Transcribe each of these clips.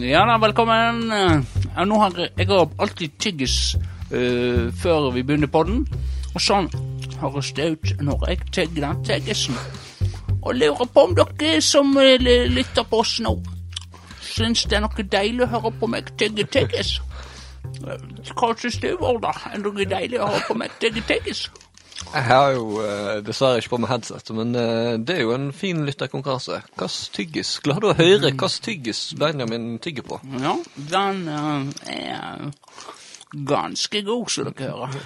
Ja da, velkommen. Ja, nå har jeg, jeg alltid tyggis uh, før vi begynner på den. Og sånn høres det ut når jeg tygger den tyggisen. Og lurer på om dere som eh, lytter på oss nå, syns det er noe deilig å høre på meg tygge tyggis. Eh, Hva syns du, Vårda? Er det noe deilig å høre på meg tygge tyggis? Jeg har jo eh, dessverre ikke på meg headset, men eh, det er jo en fin lytterkonkurranse. Hvilken tyggis? du å høre hvilken tyggis Benjamin tygger på. Ja, den eh, er ganske god, som dere hører.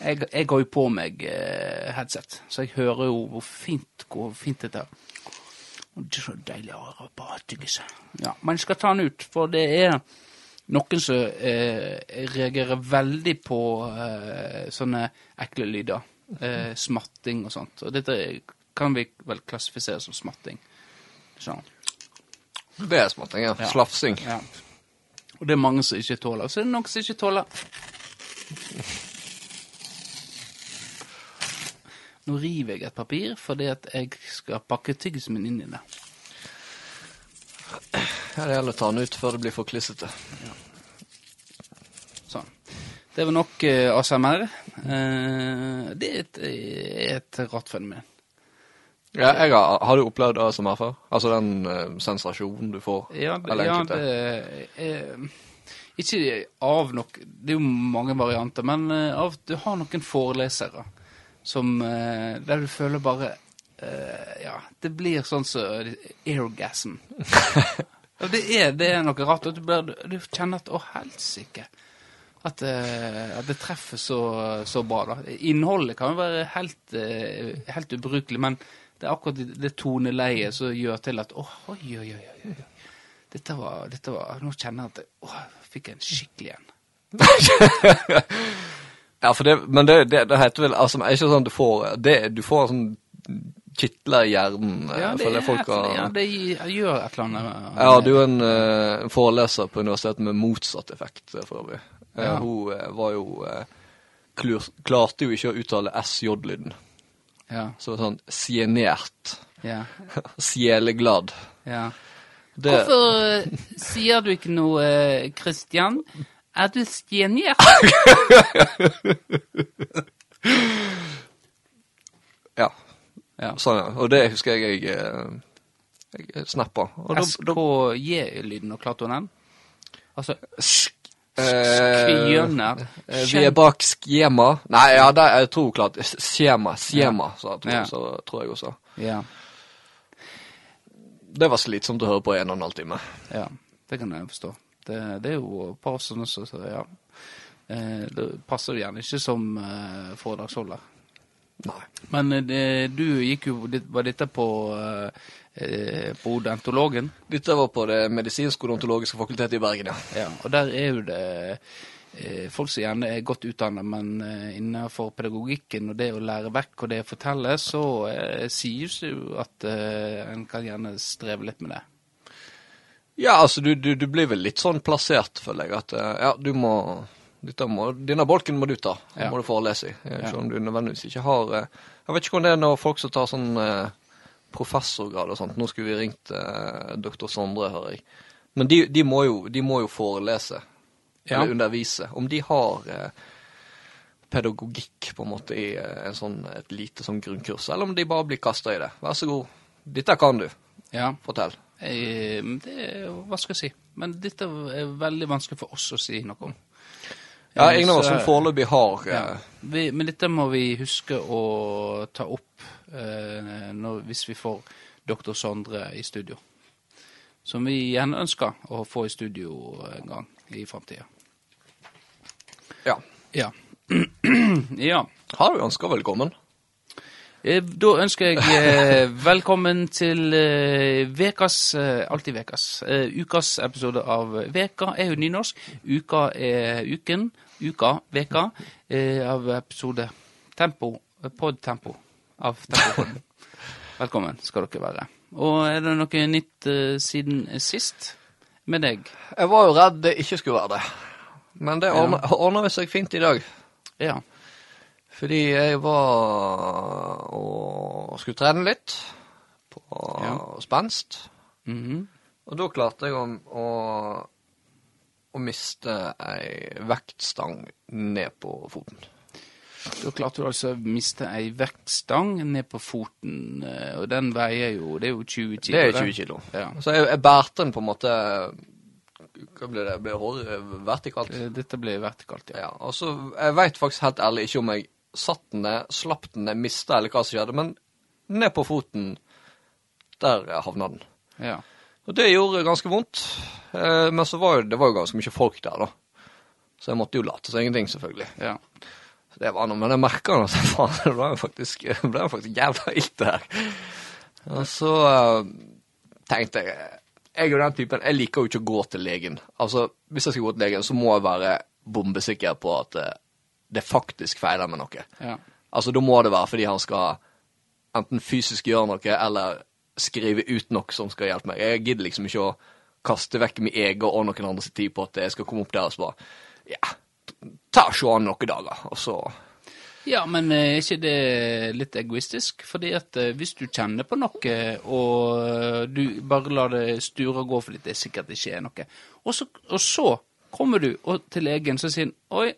Jeg, jeg har jo på meg headset, så jeg hører jo hvor fint, hvor fint dette er. Det er så deilig å høre på tyggis. Ja, men jeg skal ta den ut, for det er noen som eh, reagerer veldig på eh, sånne ekle lyder. Eh, smatting og sånt. Og dette kan vi vel klassifisere som smatting. Sånn. Det er smatting, ja. Ja. Slafsing. Ja. Og det er mange som ikke tåler. Så er det noen som ikke tåler. Nå river jeg et papir fordi at jeg skal pakke tyggisen min inn i det. Ja, det gjelder å ta den ut før det blir for klissete. Sånn. Det var nok uh, ASMR. Uh, det er et, er et rart fenomen. Ja, jeg har, har du opplevd ASMR før? Altså den uh, sensasjonen du får? Ja, det, Eller ja, det er Ikke av nok Det er jo mange varianter, men eh, av du har noen forelesere som eh, Der du føler bare eh, Ja, det blir sånn som airgasm. Det er, det er noe rart. Du, blir, du kjenner at Å, helsike. At, uh, at det treffer så, så bra. da. Innholdet kan jo være helt, uh, helt ubrukelig, men det er akkurat det, toneleiet som gjør til at Å, oi, oi, oi. oi. Dette var, dette var Nå kjenner jeg at jeg, å, jeg fikk en skikkelig en. Ja, for det, men det, det, det heter vel altså, er ikke sånn du får det, Du får sånn kitler hjernen. eh, Ja, det, er, folk har, ja, det gjør et eller annet. Jeg hadde jo en uh, foreleser på universitetet med motsatt effekt, eh, for øvrig. Ja. Hun eh, var jo klur, Klarte jo ikke å uttale SJ-lyden. Ja, Så sånn sjenert. ja, Sjeleglad. ja. Det, Hvorfor sier du ikke noe, Kristian? Christian? Er du stjenert? ja. Ja. Sånn, ja. Og det husker jeg jeg, eh, jeg snappa. Da- da- SKJ-lyden, og klarte hun den? Altså, Eh, skjønner. eh, Vi er bak skjema. Nei, ja, det, jeg tror klart Skjema. Skjema, tror, Ja. så, tror jeg også. Ja, Det var slitsomt å høre på en og en halv time. ja, det kan jeg forstå. Det, det er jo et par sånne som så, ja. Eh, Det passer gjerne ikke som eh, foredragsholder. Nei. Men eh, det, du gikk jo Var dette på, eh, på odontologen? Dette var på Det medisinske odontologiske fakultetet i Bergen, ja. Ja, og der er jo det eh, folk som gjerne er godt utdannet, men eh, innenfor pedagogikken og det å lære vekk og det å fortelle, så eh, sies det jo at eh, en kan gjerne streve litt med det. Ja, altså, du, du, du blir vel litt sånn plassert, føler jeg, at ja, du må må, Denne bolken må du ta, den Ja. må du forelese i. Selv om du nødvendigvis ikke har eh, Jeg vet ikke om det er når folk som tar sånn eh, professorgrad og sånt. Nå skulle vi ringt eh, doktor Sondre, hører jeg. Men de, de, må, jo, de må jo forelese, Ja. eller undervise. Om de har eh, pedagogikk på en måte i en sånn, et lite sånn grunnkurs, eller om de bare blir kasta i det. Vær så god, dette kan du. Ja, Fortell. eh, det Hva skal jeg si? Men dette er veldig vanskelig for oss å si noe om. Ja, Eh, av oss som foreløpig har eh, Ja. Vi, men dette må vi huske å ta opp eh, når, hvis vi får doktor Sondre i studio. Som vi gjerne ønsker å få i studio en gang i framtida. Ja. Ja. ja. Har du ønska velkommen? Eh, Da ønsker jeg eh, velkommen til eh, Vekas, alltid Vekas, ukas episode av Veka er jo nynorsk. Uka er uken, uka, veka, av episode Tempo, Podtempo. pod Tempo, av Tempopodden. Velkommen skal dere være. Og er det noe nytt siden sist med deg? Jeg var jo redd det ikke skulle være det. Men det ordner ordna ordna seg fint i dag. Ja. Fordi jeg var og skulle trene litt på Ja. spenst. Mhm. Og da klarte jeg å, å, å miste ei vektstang ned på foten. Da klarte du altså å miste ei vektstang ned på foten, eh, og den veier jo Det er jo 20 kilo. Det er den. 20 kilo. Ja. Så jeg, jeg bærte den på en måte Hva blir det? Blir håret vertikalt? Eh, Dette blir vertikalt, ja. Ja, og så, Jeg veit faktisk helt ærlig ikke om jeg satt den ned, slapp den ned, mista eller hva som skjedde, men ned på foten, der havna den. ja. Og det gjorde ganske vondt. Eh, men så var jo, det var jo ganske mye folk der, da. Så jeg måtte jo late som ingenting, selvfølgelig. ja. Så det var noe, Men jeg merka at faen, det ble jo faktisk, ble faktisk jævla ilt, det her. Og så eh, tenkte jeg Jeg er jo den typen Jeg liker jo ikke å gå til legen. Altså, Hvis jeg skal gå til legen, så må jeg være bombesikker på at eh, det faktisk feiler med noe. ja. Altså, da må det være fordi han skal enten fysisk gjøre noe, eller skrive ut noe som skal hjelpe meg. Jeg gidder liksom ikke å kaste vekk min egen og noen andres tid på at jeg skal komme opp der og så bare Ja, ta og se an noen dager, og så Ja, men eh, er ikke det litt egoistisk? Fordi at eh, hvis du kjenner på noe, og eh, du bare lar det sture og gå fordi det sikkert ikke er noe, og så, og så kommer du til legen som sier Oi,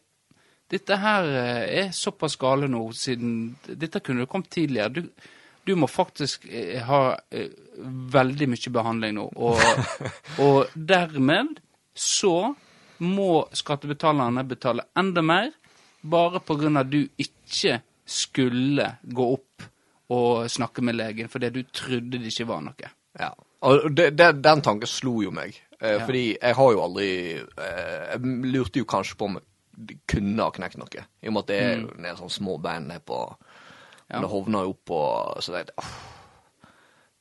dette her eh, er såpass gale nå, siden Dette kunne kommet tidligere. Du, du må faktisk eh, ha eh, veldig mye behandling nå. Og, og dermed så må skattebetalerne betale enda mer, bare av at du ikke skulle gå opp og snakke med legen fordi du trodde det ikke var noe. Ja. Og det, det, den tanken slo jo meg. Eh, Ja. Fordi jeg har jo aldri eh, Jeg lurte jo kanskje på om kunne ha knekt noe. I og med at det er jo en sånn små bein her på Ja. Det hovner jo opp på Så det, oh,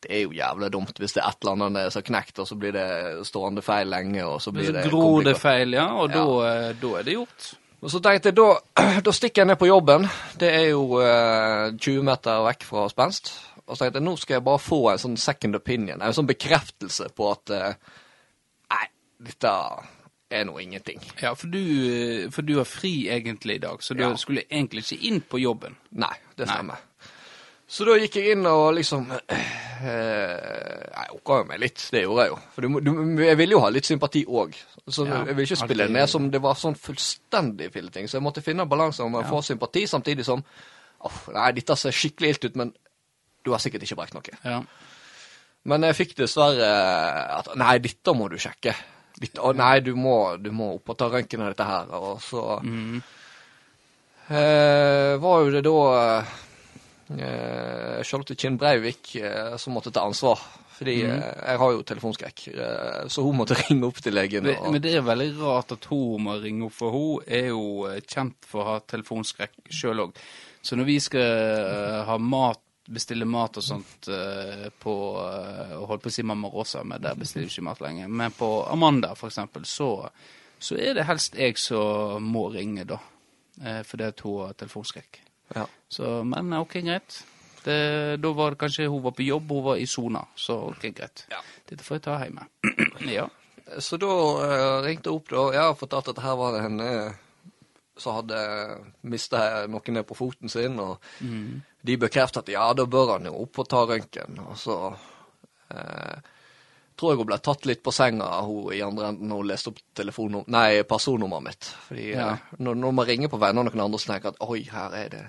det er jo jævlig dumt hvis det er et eller annet som har knekt, og så blir det stående feil lenge, og så blir blir så det gror det feil, ja, og Ja. da, eh, da er det gjort. Og så tenkte jeg, da, da stikker jeg ned på jobben. Det er jo eh, 20 meter vekk fra spenst. Og så tenkte jeg, nå skal jeg bare få en sånn second opinion, en sånn bekreftelse på at eh, Nei, dette er nå ingenting. Ja, for du, for du har fri egentlig i dag, så du Ja. skulle egentlig ikke inn på jobben. Nei, det stemmer. Så da gikk jeg inn og liksom eh, Jeg okka jo meg litt, det gjorde jeg jo. For du, du, jeg ville jo ha litt sympati òg. Så Ja, jeg ville ikke spille alltid- ned som det var sånn fullstendig filleting. Så jeg måtte finne balansen balanse om å få sympati, samtidig som oh, Nei, dette ser skikkelig ilt ut, men du har sikkert ikke brekt noe. Ja. Men jeg fikk dessverre at Nei, dette må du sjekke. Dette, å, nei, du må, du må opp og ta røntgen av dette her. Og så mm. eh, var jo det da eh, Charlotte Kinn Breivik eh, som måtte ta ansvar. Fordi mm. eh, jeg har jo telefonskrekk, eh, så hun måtte ringe opp til legen. Og, men det er veldig rart at hun må ringe opp, for hun er jo eh, kjent for å ha telefonskrekk sjøl òg. Så når vi skal ha mat, bestille mat og sånt uh, på uh, Holdt på å si Mamma Rosa, men der bestiller vi ikke mat lenger. Men på Amanda, for eksempel, så, så er det helst jeg som må ringe, da. Uh, fordi at hun har telefonskrekk. ja. Så, men ok, greit. Det, da var det kanskje hun var på jobb, hun var i sona. Så ok, greit. Ja. Dette får jeg ta hjemme. ja. Så da uh, ringte jeg opp, da. Jeg har fortalt at her var det en som hadde mista noe ned på foten sin, og de bekreftet at ja, da bør han jo opp og ta røntgen. Og så eh, tror jeg hun ble tatt litt på senga, hun i andre enden, når hun leste opp telefonnum- nei, personnummeret mitt. Fordi Ja. eh, når, når man ringer på venner og noen andre, så tenker jeg at oi, her er det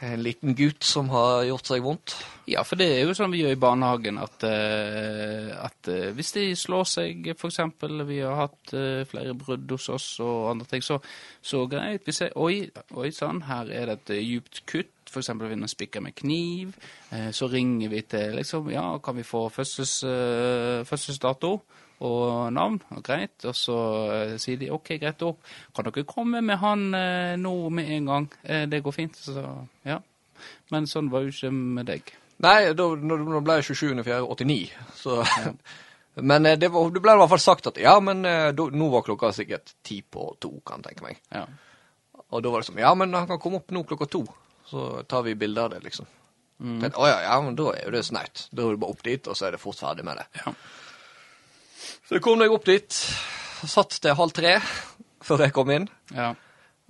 en liten gutt som har gjort seg vondt. Ja, for det er jo sånn vi gjør i barnehagen, at, eh, at eh, hvis de slår seg, eksempel, vi har hatt eh, flere brudd hos oss og andre ting, så, så greit, vi ser, oi, oi sann, her er det et djupt kutt, for eksempel man spikker med kniv, så ringer vi til, liksom, ja, kan vi få fødsels, fødselsdato? Og navn, og greit, og så eh, sier de ok, greit, da kan dere komme med han eh, nå med en gang, eh, det går fint, så ja. Men sånn var jo ikke med deg. Nei, da, da ble jeg 27.4.89, så Men eh, det, var, det ble i hvert fall sagt at ja, men da, nå var klokka sikkert ti på to, kan jeg tenke meg. Ja. Og da var det sånn Ja, men han kan komme opp nå klokka to, så tar vi bilde av det, liksom. Mm. Å ja, ja, men da er jo det snaut. Da er det bare opp dit, og så er det fort ferdig med det. Ja. Så jeg kom jeg opp dit. Satt til halv tre før jeg kom inn. ja.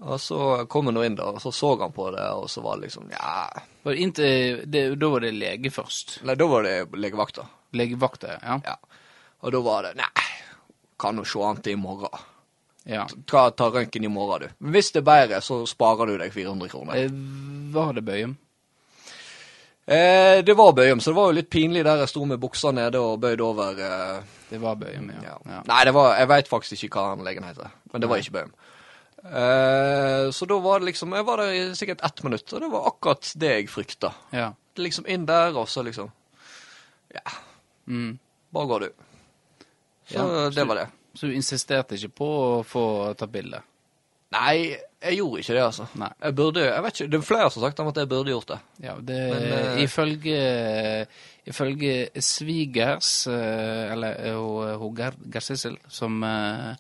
Og så kom nå inn, da, og så så han på det, og så var det liksom Ja Var det inntil, det, da var det lege først. Nei, da var det legevakta. Legevakta, ja. Ja. Og da var det Nei, kan jo se an til i morgen. Ja. Ta, ta røntgen i morgen, du. Hvis det er bedre, så sparer du deg 400 kroner. Eh, Var det Bøyum? Eh, det var Bøyum, så det var jo litt pinlig der jeg sto med buksa nede og bøyd over eh, Det var Bøyum, ja. ja. Nei, det var, jeg veit faktisk ikke hva han legen heter, men det var ikke Bøyum. Eh, så da var det liksom Jeg var der i sikkert ett minutt, og det var akkurat det jeg frykta. ja. Liksom inn der, og så liksom Ja, Mm. bare går du. Så Ja, det var det. Så du insisterte ikke på å få ta bilde? Nei, jeg gjorde ikke det, altså. Nei. Jeg burde Jeg vet ikke, Det er flere som har sagt om at jeg burde gjort det. Ja, det, Men, uh, ifølge, ifølge svigers, eh, eller uh, hun- hun Gerd Gerd Sissel, som eh,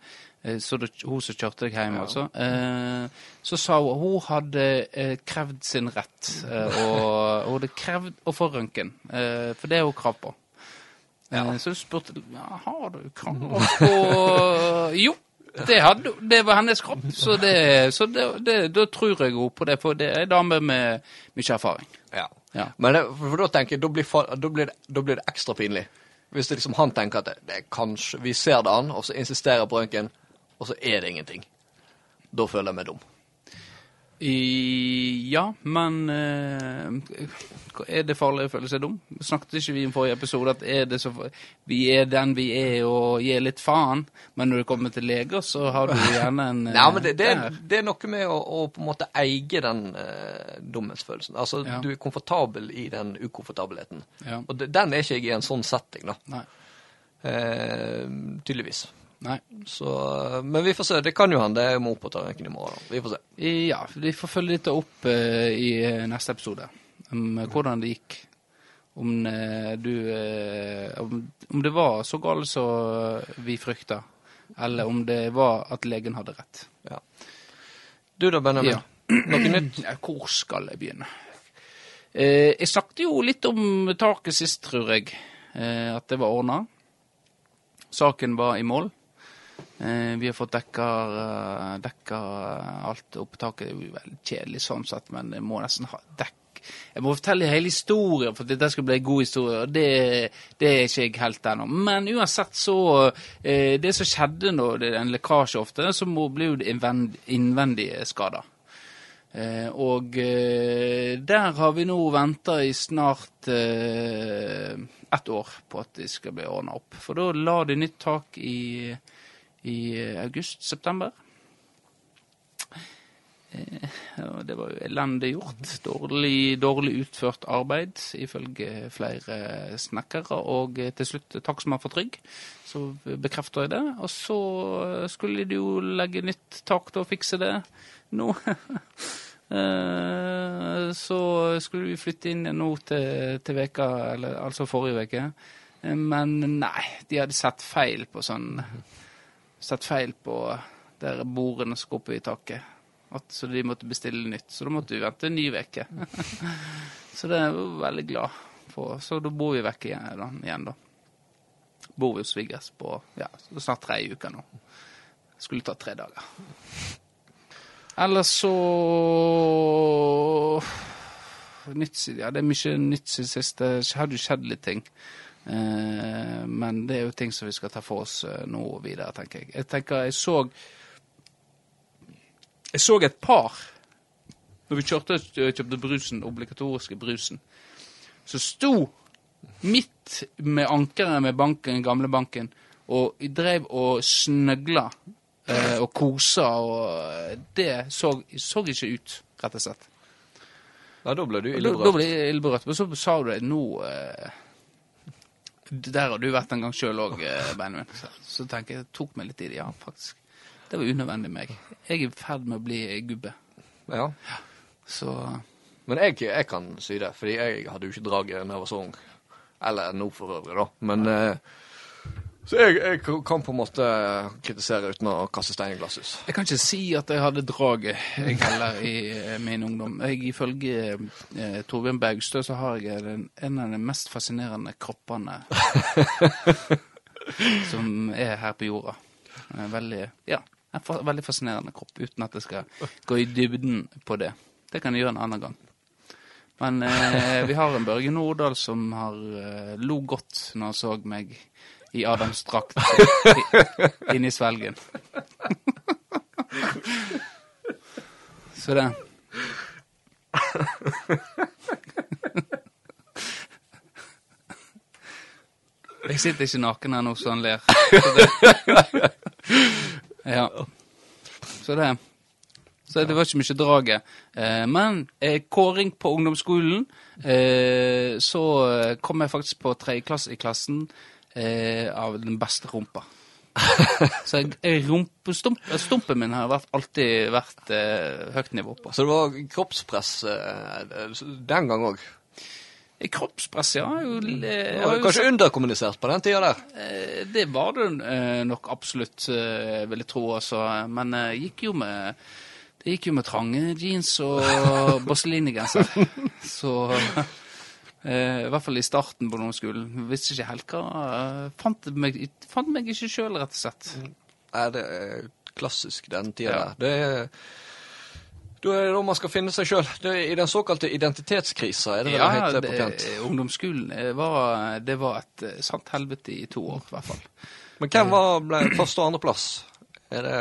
eh, så det, hun som kjørte deg hjem, Ja. altså, eh, så sa hun hun hadde eh, krevd sin rett. eh, og hun hadde krevd å få røntgen, eh, for det er hun krav på. Ja. Eh, så hun spurte ja, har du krav på Jo, det, hadde, det var hennes kropp. Så, det, så da tror jeg henne på det, for det er ei dame med mye erfaring. Ja. Ja. Men for, da tenker jeg, da blir, da, blir da blir det ekstra pinlig. Hvis det liksom han tenker at det, kanskje Vi ser det an, og så insisterer på røntgen, og så er det ingenting. Da føler jeg meg dum. Ja, men eh, Er det farlig å føle seg dum? Snakket ikke vi i forrige episode at er det så, vi er den vi er og gir litt faen, men når det kommer til leger, så har du gjerne en eh, Nei, men det, det, er, det er noe med å, å på en måte eie den uh, dumhetsfølelsen. Altså, Ja. du er komfortabel i den ukomfortabelheten. Ja. Og den er ikke jeg i en sånn setting, da. Nei. Uh, tydeligvis. Nei. Så, men vi får se. Det kan jo hende jeg må opp og ta røntgen i morgen. Vi får se. Ja, vi får følge dette opp uh, i eh, neste episode. Om eh, hvordan det gikk. Om uh, du uh, om, om det var så galt som vi frykta, eller om det var at legen hadde rett. Ja. Du da, Benjamin? Ja. Noe nytt? Hvor skal jeg begynne? Eh, jeg snakket jo litt om taket sist, tror jeg. Eh, at det var ordna. Saken var i mål. Eh, vi har fått dekka, eh, dekka alt opp på taket. Det blir veldig kjedelig sånn sett, men jeg må nesten ha dekk. Jeg må fortelle hele historien for at dette skal bli en god historie, og det, det er ikke jeg helt ennå. Men uansett så eh, Det som skjedde når det er en lekkasje ofte, så blir det innvend, innvendige skader. Eh, og eh, der har vi nå venta i snart eh, ett år på at det skal bli ordna opp. For da la de nytt tak i, i august-september. Eh, det var jo elendig gjort. Dårlig, dårlig utført arbeid, ifølge flere snekkere. Og eh, til slutt takstmann for Trygg, så bekrefter jeg det. Og så skulle de jo legge nytt tak til å fikse det nå. Eh, Så skulle vi flytte inn nå til, til veka, eller altså forrige uke. Eh, Men nei, de hadde sett feil på sånn Sett feil på der bordene som går opp i taket. At, så de måtte bestille nytt. Så da måtte vi vente en ny uke. så det er vi veldig glad for. Så da bor vi vekk igjen, igjen, da. Bor vi hos svigers på ja, snart tre uker nå. Skulle ta tre dager. Ellers så Nytt siden Ja, det er mye nytt siden sist. Det hadde jo skjedd litt ting. Eh, men det er jo ting som vi skal ta for oss eh, nå videre, tenker jeg. Jeg tenker jeg så Jeg så et par når vi kjørte og kjøpte brusen, obligatoriske brusen, som sto midt med ankeret med banken, gamle banken, og drev og snøgla eh, og kosa, og det så, så ikke ut, rett og slett. Ja, da ble du Da, da ble jeg ildberørt. Men så sa du det nå eh, Der har du vært en gang sjøl òg, eh, Benjamin. Så, tenker jeg, det tok meg litt i det. Ja, faktisk. Det var unødvendig meg. Jeg er i ferd med å bli gubbe. Ja. Så Men jeg, jeg kan si det, fordi jeg hadde jo ikke draget da jeg var så ung. Eller nå for øvrig, da. Men eh, Så jeg, jeg kan på en måte kritisere uten å kaste stein i glasshus. Jeg kan ikke si at jeg hadde draget, jeg heller, i eh, min ungdom. Jeg, ifølge eh, Torbjørn Baugstø så har jeg den, en av de mest fascinerende kroppene som er her på jorda. Veldig, ja, en veldig fascinerende kropp, uten at jeg skal gå i dybden på det. Det kan jeg gjøre en annen gang. Men eh, vi har en Børge Nordahl som har eh, lo godt når han så meg i Adams drakt inni svelgen. Så det. Jeg sitter ikke naken her nå, så han ler. Så det. Ja. Så det. Så det var ikke mye draget. Eh, men eh, kåring på ungdomsskolen, eh, så eh, kom jeg faktisk på tredjeklasse i klassen eh, av den beste rumpa. så rumpestumpen min har vært, alltid vært eh, høyt nivå på. Så det var kroppspress eh, den gang òg. Kroppspress, ja. Jo, Det var kanskje underkommunisert på den tida der. Eh, Det var det eh, nok absolutt, eh, vil jeg tro. Altså. Men eh, gikk jo med, det gikk jo med trange jeans og Bosselini-genser. Så I hvert fall i starten på ungdomsskolen. Visste ikke helt hva eh, Fant meg, fant meg ikke sjøl, rett og slett. Nei, det er klassisk den tida Ja. der. Det er da er det da man skal finne seg sjøl. I den såkalte identitetskrisa er det ja, det heter på pent. ungdomsskolen eh, var, det var et eh, sant helvete i to år, i hvert fall. Men hvem var, ble første- og andreplass? Er det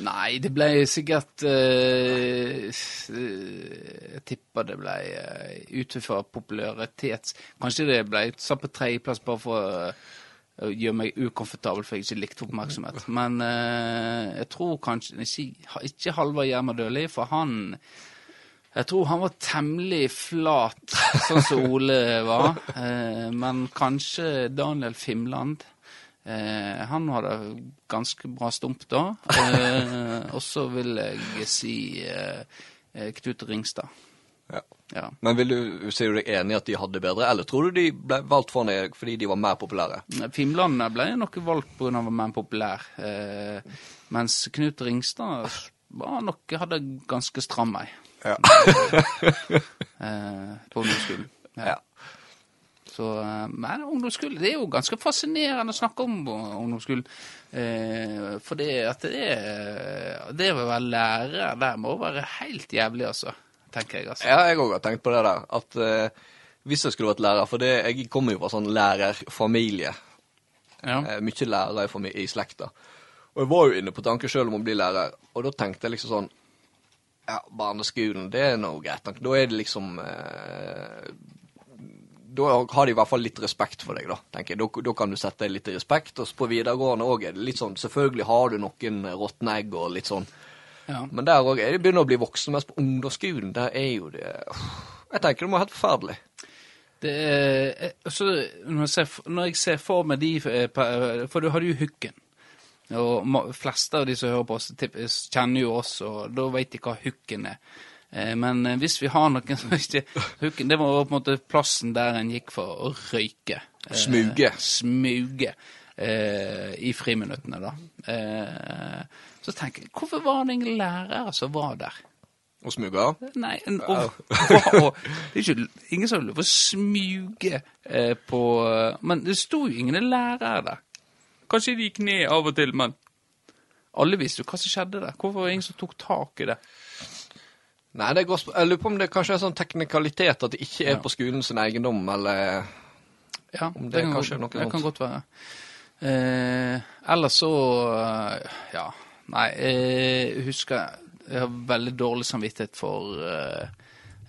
Nei, det ble sikkert uh, Jeg tipper det ble uh, ut fra popularitets... Kanskje det ble satt på tredjeplass bare for eh, å gjøre meg ukomfortabel, for jeg ikke likte oppmerksomhet. Men uh, jeg tror kanskje ikke, ikke Halvard Hjerma Døhli, for han jeg tror han var temmelig flat, sånn som Ole var. Men kanskje Daniel Fimland. Eh, han hadde ganske bra stump da. Eh, og så vil jeg si eh, eh, Knut Ringstad. ja. Ja. Men vil du, Ser du deg enig i at de hadde bedre, eller tror du de ble valgt for deg fordi de var mer populære? Fimland ble nok valgt pga. at han var mer populær. Eh, mens Knut Ringstad var nok hadde ganske stram ei Ja. eh, på ungdomsskolen. ja. Så, eh, men ungdomsskolen, det er jo ganske fascinerende å snakke om ungdomsskolen. Eh, for det at det er Det å være lærer der må være helt jævlig, altså. Tenker jeg, altså. Ja, jeg òg har tenkt på det der. At eh, hvis jeg skulle vært lærer For det, jeg kommer jo fra sånn lærerfamilie. Ja. Eh, mye lærere i, i slekta. Og jeg var jo inne på tanken sjøl om å bli lærer, og da tenkte jeg liksom sånn Ja, barneskolen, det er nå greit. Da er det liksom eh, Da har de i hvert fall litt respekt for deg, da, tenker jeg. Da, da kan du sette deg litt i respekt. Og på videregående òg er det litt sånn Selvfølgelig har du noen råtne egg og litt sånn. ja. Men der òg er det begynner å bli voksen, mens på ungdomsskolen, der er jo det Jeg tenker det må være helt forferdelig. Det er, eh, så når, jeg ser, når jeg ser for meg de eh, For du hadde jo hooken. Og fleste av de som hører på oss, kjenner jo oss, og da vet de hva hooken er. Eh, Men eh, hvis vi har noen som ikke det var på en måte plassen der en gikk for å røyke. Eh, Smuge. Smuge. I friminuttene, da. Så tenker jeg, hvorfor var det ingen lærere som var der? Og smuga. Nei, en, og, og, det er ikke ingen som ville få smuge eh, på Men det sto jo ingen lærere der. Kanskje de gikk ned av og til, men alle visste jo hva som skjedde der. Hvorfor var det ingen som tok tak i det? Nei, det er godt, jeg lurer på om det kanskje er sånn teknikalitet at det ikke er Ja. på skolen sin eiendom, eller Ja, Om det det kan, kanskje godt- noe det kan godt være. Eh, ellers så eh, Ja. Nei, jeg husker Jeg har veldig dårlig samvittighet for eh,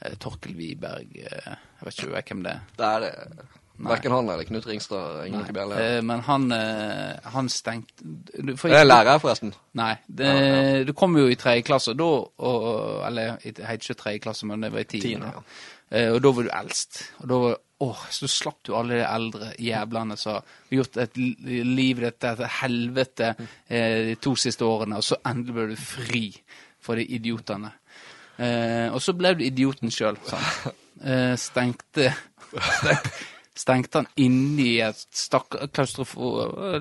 eh, Torkel Wiberg. Eh, jeg vet ikke hvem det er. det er det Verken han eller Knut Ringstad. Ingen ikke bjelle. Eh, men han, eh, han stengte du- for- Det er lærer, forresten. Nei. Det, du kom jo i tredje klasse da, og, eller det het ikke tredje klasse, men det var i tiende. Eh, og da var du eldst. Og da var Åh, så slapp du alle de eldre jævlene som har gjort et liv dette et helvete eh, de to siste årene, og så endelig ble du fri for de idiotene. Eh, og så ble du idioten sjøl, sant. Eh, stengte stengte han inne i et stakk klaustrofo...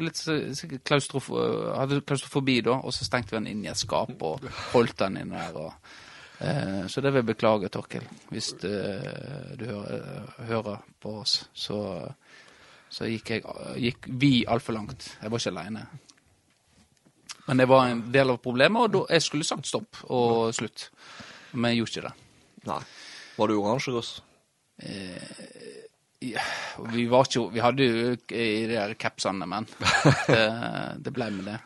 Litt klaustrofo... Hadde klaustrofobi da, og så stengte vi han inn i et skap og holdt han inne der. og... Eh, så det vil jeg beklage, Torkel, hvis du, du hører, hører på oss. Så, så gikk, jeg, gikk vi altfor langt. Jeg var ikke aleine. Men det var en del av problemet, og da, jeg skulle sagt stopp og slutt. Men jeg gjorde ikke det. Nei. Var du oransjeruss? Ja, vi var ikke Vi hadde jo i de der capsene, men det, det ble med det.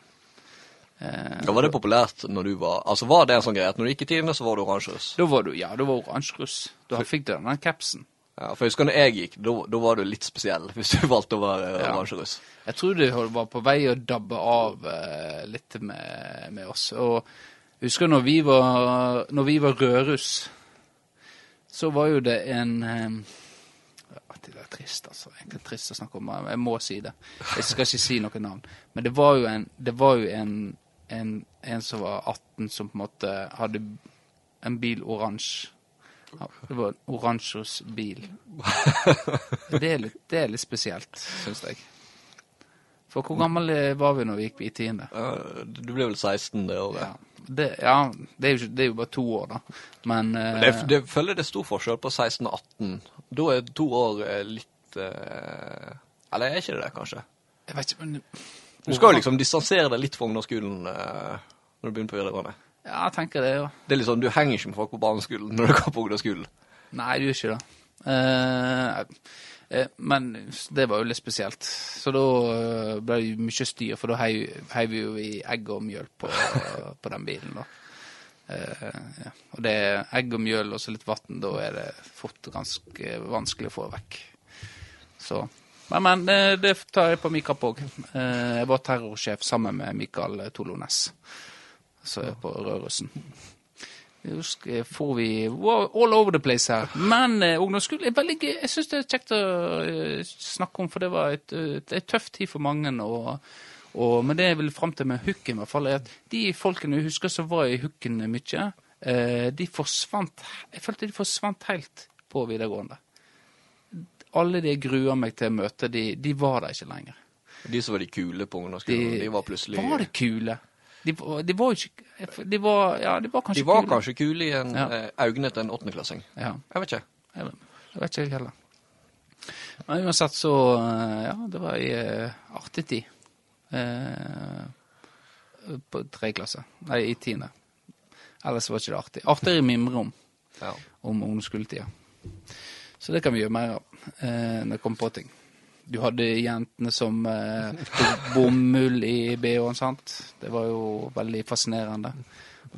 Eh, var det populært når du var Altså, var det en sånn greie at når du gikk i tiende, så var du oransjeruss? da var du Ja, da var oransje russ. Da fikk du den capsen. Ja, for jeg husker når jeg gikk, da var du litt spesiell hvis du valgte å være Ja. oransjeruss. Jeg tror du var på vei å dabbe av eh, litt med, med oss. Og jeg husker når vi var, når vi var rødruss, så var jo det en eh, Det er trist, altså. Egentlig trist å snakke om. Jeg må si det. Jeg skal ikke si noe navn. Men det var jo en, det var jo en, en, en som var 18, som på en måte hadde en bil oransje. Ja, det var en oransje bil. Det er litt, det er litt spesielt, syns jeg. For hvor gammel var vi når vi gikk i tiende? Du ble vel 16 det året. Ja, det, ja det, er jo, det er jo bare to år, da. Men, Men eh, Det, det føler det er stor forskjell på 16 og 18. Da er to år eh, litt eh, Eller er ikke det det, kanskje? jeg vet ikke, men Du skal jo liksom distansere deg litt fra ungdomsskolen eh, når du begynner på videregående. Ja, jeg tenker det, jo. Det er liksom, Du henger ikke med folk på barneskolen når du går på ungdomsskolen. Nei, du gjør ikke det. Eh, eh, men det var jo litt spesielt. Så da eh, ble det mye styr, for da heiv vi jo i egg og mjøl på, på den bilen, da. Ja. Og det er egg og mjøl og så litt vann, da er det fort ganske vanskelig å få vekk. Så Men, men det, det tar jeg på min kapp òg. Jeg var terrorsjef sammen med Mikael Tolones, så er på Rørosen. Jeg husker, får vi wow, all over the place her. Men eh, ungdomsskole er veldig gøy. Jeg syns det er kjekt å eh, snakke om, for det var et, et, et tøff tid for mange. Og, og, men det jeg vil fram til med hooken, i hvert fall, er at de folkene jeg husker som var i hooken mye, eh, de forsvant Jeg følte de forsvant helt på videregående. Alle de jeg grua meg til å møte, de, de var der ikke lenger. De som var de kule på ungdomsskolen, de, var plutselig Var det kule? De, de var ikke De var, ja, de var kanskje De var kule. kanskje kule i en, Ja. eh, øynene til en åttendeklassing. Ja. Jeg vet ikke. Jeg vet, jeg vet ikke jeg heller. Men uansett så eh, Ja, det var ei eh, artig tid. Eh, på tre klasse. Nei, i tiende. Ellers var ikke det artig. Artigere mimre om, Ja. om ungdomsskoletida. Så det kan vi gjøre mer av eh, når det kommer på ting. Du hadde jentene som eh, bomull i BH-en, sant? Det var jo veldig fascinerende.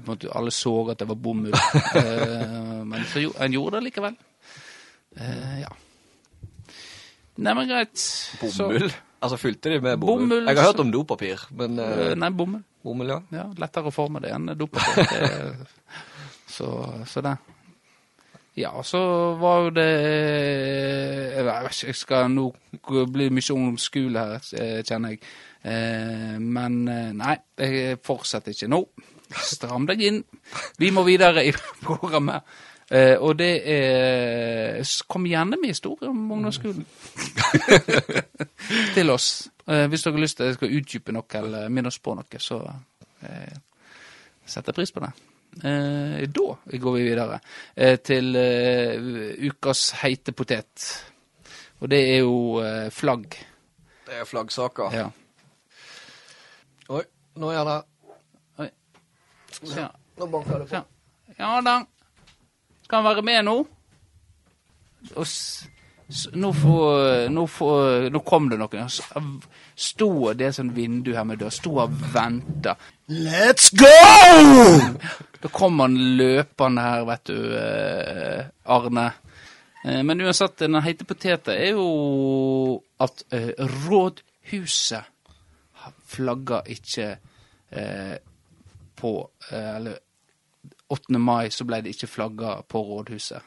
Måte, alle så at det var bomull, eh, men så jo, en gjorde det likevel. Eh, ja. Nei, men greit. Så- Bomull? Altså, fylte de med bomull? Bomull, Jeg har hørt om dopapir, men eh, Eh, nei, bomull. bomull, ja. Ja, lettere å forme det enn dopapir. Så, så det. Ja, så var jo det Jeg vet ikke, jeg skal nå bli mye ungdomsskole her, eh, kjenner jeg. Eh, Men eh, nei, jeg fortsetter ikke nå. Stram deg inn. Vi må videre i programmet. Uh, og det er Kom gjerne med historier om ungdomsskolen. til oss. Uh, hvis dere har lyst til å utdype noe eller minne oss på noe, så uh, setter jeg pris på det. Eh, da går vi videre eh, til eh, ukas heite potet. Og det er jo flagg. Det er flaggsaker. Ja. Oi, nå er det Oi. Ja. Nå banker det på. Ja. da. Skal han være med nå? Og nå, får, nå, får, nå kom det noen. Sto det er sånn vindu her med dør. Sto og venta. Let's go! Da kom han løpende her, vet du, eh, Arne. Eh, men uansett, den heite poteta er jo at eh, rådhuset flagger ikke eh, på eh, Eller 8. mai så ble det ikke flagga på rådhuset.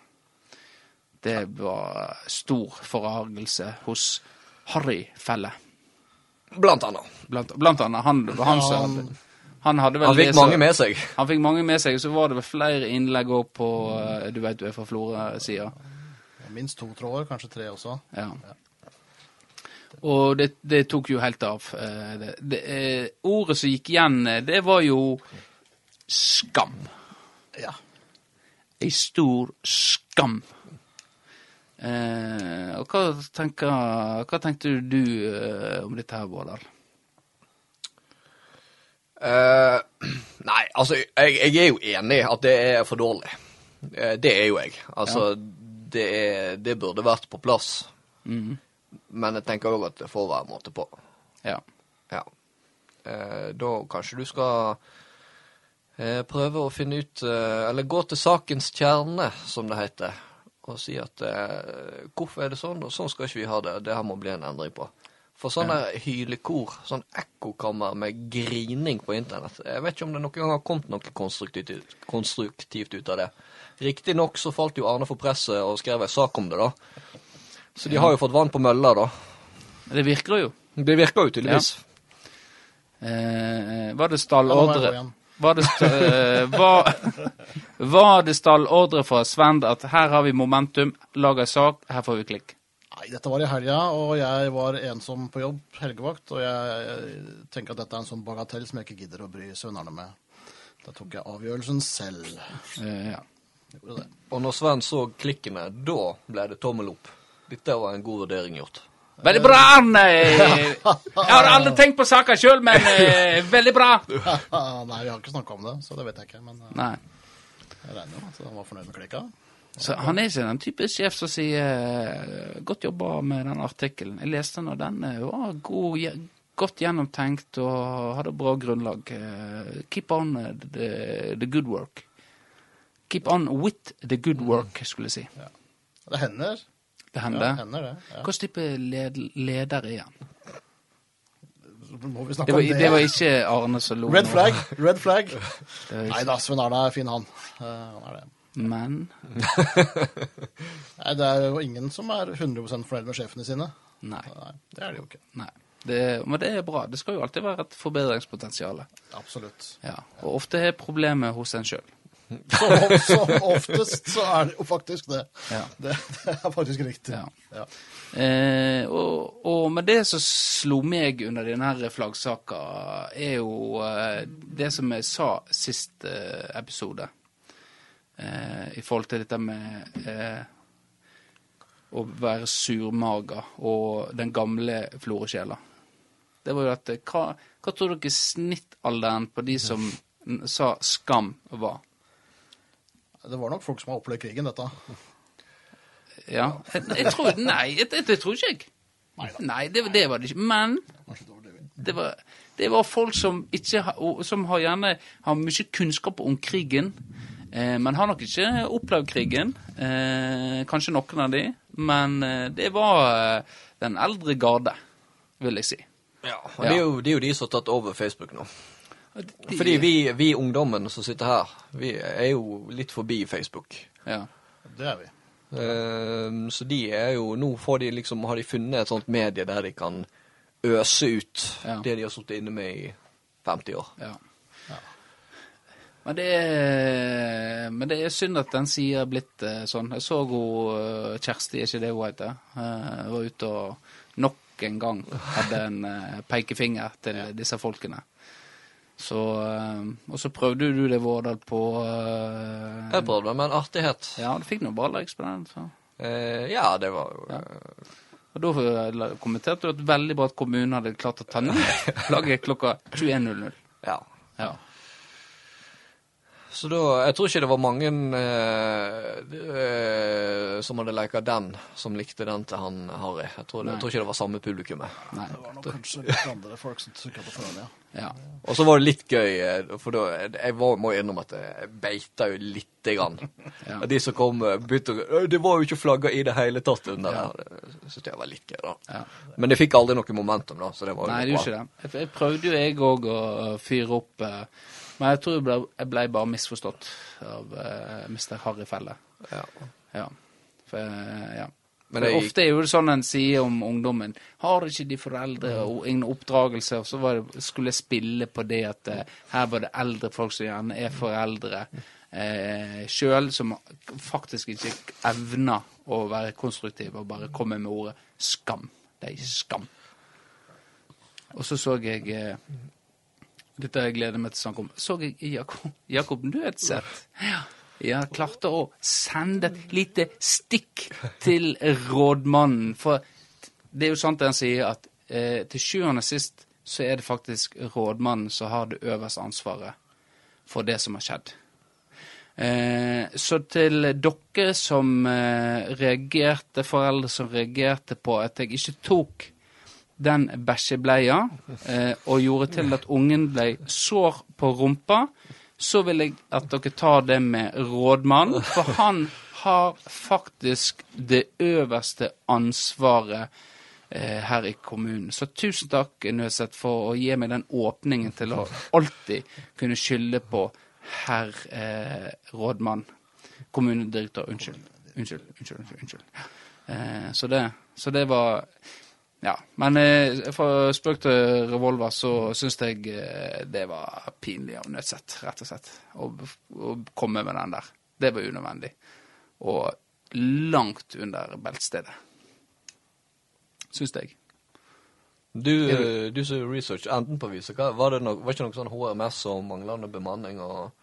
Det var stor forargelse hos Harry Felle. Blant annet. Blant, blant annet. Han, han, som- han hadde vel Han fikk det mange med seg. han fikk mange med seg, så var det vel flere innlegg òg på eh, Du vet du er fra Florø-sida. Minst to tråder, kanskje tre også. Ja. Og det, det tok jo helt av. Eh, Det, det, eh, ordet som gikk igjen, det var jo skam. Ja. Ei stor skam. Eh, og hva, tenker, hva tenkte du eh, om dette her, Vårdal? Eh, nei, altså, jeg, jeg er jo enig i at det er for dårlig. Uh, det er jo jeg. Altså, det, er, det burde vært på plass. Mhm. Men jeg tenker òg at det får være måte på. Ja. Ja. Uh, da kanskje du skal prøve å finne ut Eller gå til sakens kjerne, som det heter. Og si at hvorfor er det sånn, og sånn skal ikke vi ha det. Det her må bli en endring på. For sånne hylekor, sånn ekkokammer med grining på internett Jeg vet ikke om det noen gang har kommet noe konstruktivt, konstruktivt ut av det. Riktignok så falt jo Arne for presset og skrev en sak om det, da. Så de har jo fått vann på mølla, da. Det virker jo. Det virker jo tydeligvis. Eh, var det Ja, nå må jeg gå stallordre var det, eh, var, var det stallordre fra Svend at her har vi momentum, lag en sak, her får vi klikk? Nei, dette var i helga, og jeg var ensom på jobb, helgevakt, og jeg tenker at dette er en sånn bagatell som jeg ikke gidder å bry sønnerne med. Da tok jeg avgjørelsen selv. Eh, ja. Gjorde det. Og når Sven så klikkene, da ble det tommel opp. Dette var en god vurdering gjort. Veldig bra, Arne! Jeg har aldri tenkt på saka sjøl, men eh, veldig bra. Nei, vi har ikke snakka om det, så det vet jeg ikke. Men eh, Nei. jeg regner jo at han var fornøyd med klikka. Så han er ikke den type sjef som sier eh, 'godt jobba med den artikkelen'. Jeg leste den, og den eh, var god, godt gjennomtenkt og hadde bra grunnlag. Eh, Keep on eh, the, the good work. Keep on with the good work, skulle jeg si. Det hender. Det Ja, hender. hender det. Ja. Hvilken type led leder er han? Må vi Det var, om det? det var ikke Arne som lo Red flag. Red flag. Nei da, Sven Arne er fin, han. Eh, han er det. Men Nei, det er jo ingen som er 100 fornøyd med sjefene sine. Nei. Nei, det er det jo ikke. nei. Det, men det er bra. Det skal jo alltid være et forbedringspotensial. Absolutt. Ja. Og ofte er problemet hos en sjøl. Som, som oftest så er det jo faktisk det. Ja. Det, det er faktisk riktig. Ja. Ja. Eh, og, og med det som slo meg under denne flaggsaka, er jo eh, det som jeg sa sist eh, episode. Eh, I forhold til dette med eh, å være surmaga og den gamle floresjela. Det var jo at eh, hva, hva tror dere snittalderen på de som sa skam var? Det var nok folk som har opplevd krigen, dette. Ja, jeg, jeg tror Nei, det, det tror ikke jeg. Nei, det, det var det ikke. Men det var det var, folk som ikke som har gjerne har mye kunnskap om krigen, eh, men har nok ikke opplevd krigen. Eh, kanskje noen av de, men eh, det var den eldre garde, vil jeg si. Ja, og det, er jo, det er jo de som har tatt over Facebook nå. De- Fordi vi, vi ungdommen som sitter her, vi er jo litt forbi Facebook. Ja. Det er vi. Så de er jo Nå får de liksom, har de funnet et sånt medie der de kan øse ut Ja. det de har sittet inne med i 50 år. Ja. Ja. Men det, er, men det er synd at den sida er blitt eh, sånn. Jeg så hun eh, Kjersti, er ikke det hun heter, Hun var ute og nok en gang hadde en eh, pekefinger til disse folkene. Så, eh, og så prøvde du det, Vårdal, på eh, Jeg prøvde med en artighet. Ja, du fikk noe bra likes på den. Så. Eh, ja, det var jo ja. Og da eh, kommenterte du at veldig bra at kommunen hadde klart å ta ned laget klokka 21.00. Ja. Ja. Så da Jeg tror ikke det var mange eh, eh, som hadde leka den, som likte den til han Harry. Jeg tror, det, jeg tror ikke det var samme publikummet. Nei. Det var nok kanskje litt andre folk som trykka på forhånd, ja. Ja. Og så var det litt gøy, eh, for da Jeg var, må innrømme at jeg beita jo lite grann. Ja. De som kom, eh, begynte å «Øh, Det var jo ikke flagga i det hele tatt under Ja. der. Det syntes jeg var litt gøy, da. Ja. Men det fikk aldri noe momentum, da. Så det var jo Nei, det gjorde ikke det. Jeg, prøvde jo jeg òg å fyre opp eh, Men jeg tror jeg ble, jeg ble bare misforstått av uh, Mr. Harry Felle. Ja. Ja. For, eh, ja. Men For det gikk- ofte er jo det sånn en sier om ungdommen. Har ikke de foreldre og ingen oppdragelse? Og så det, skulle jeg spille på det at uh, her var det eldre folk som gjerne er foreldre eh, sjøl, som faktisk ikke evner å være konstruktive og bare komme med ordet skam. Det er skam. Og så så jeg eh, Dette jeg gleder meg til å snakke om. Så jeg Jakob, Jakob Nødseth. Ja. Ja, klarte å sende et lite stikk til rådmannen. For det er jo sant det han sier, at eh, til sjuende og sist så er det faktisk rådmannen som har det øverste ansvaret for det som har skjedd. Eh, så til dere som eh, reagerte, foreldre som reagerte på at jeg ikke tok den bæsjebleia eh, og gjorde til at ungen ble sår på rumpa, så vil jeg at dere tar det med rådmann, for han har faktisk det øverste ansvaret eh, her i kommunen. Så tusen takk, Nøseth, for å gi meg den åpningen til å alltid kunne skylde på herr eh, rådmann. Kommunedirektør. Unnskyld. Unnskyld. unnskyld, unnskyld. Eh, så, det, så det var Ja. Men eh, fra spøk til revolver så syns jeg eh, det var pinlig av Nødseth, rett og slett. Å, å komme med den der. Det var unødvendig. Og langt under beltestedet. Syns jeg. Du, du som research enden på viset, hva, var det noe, var ikke noe sånn HMS og manglende bemanning og,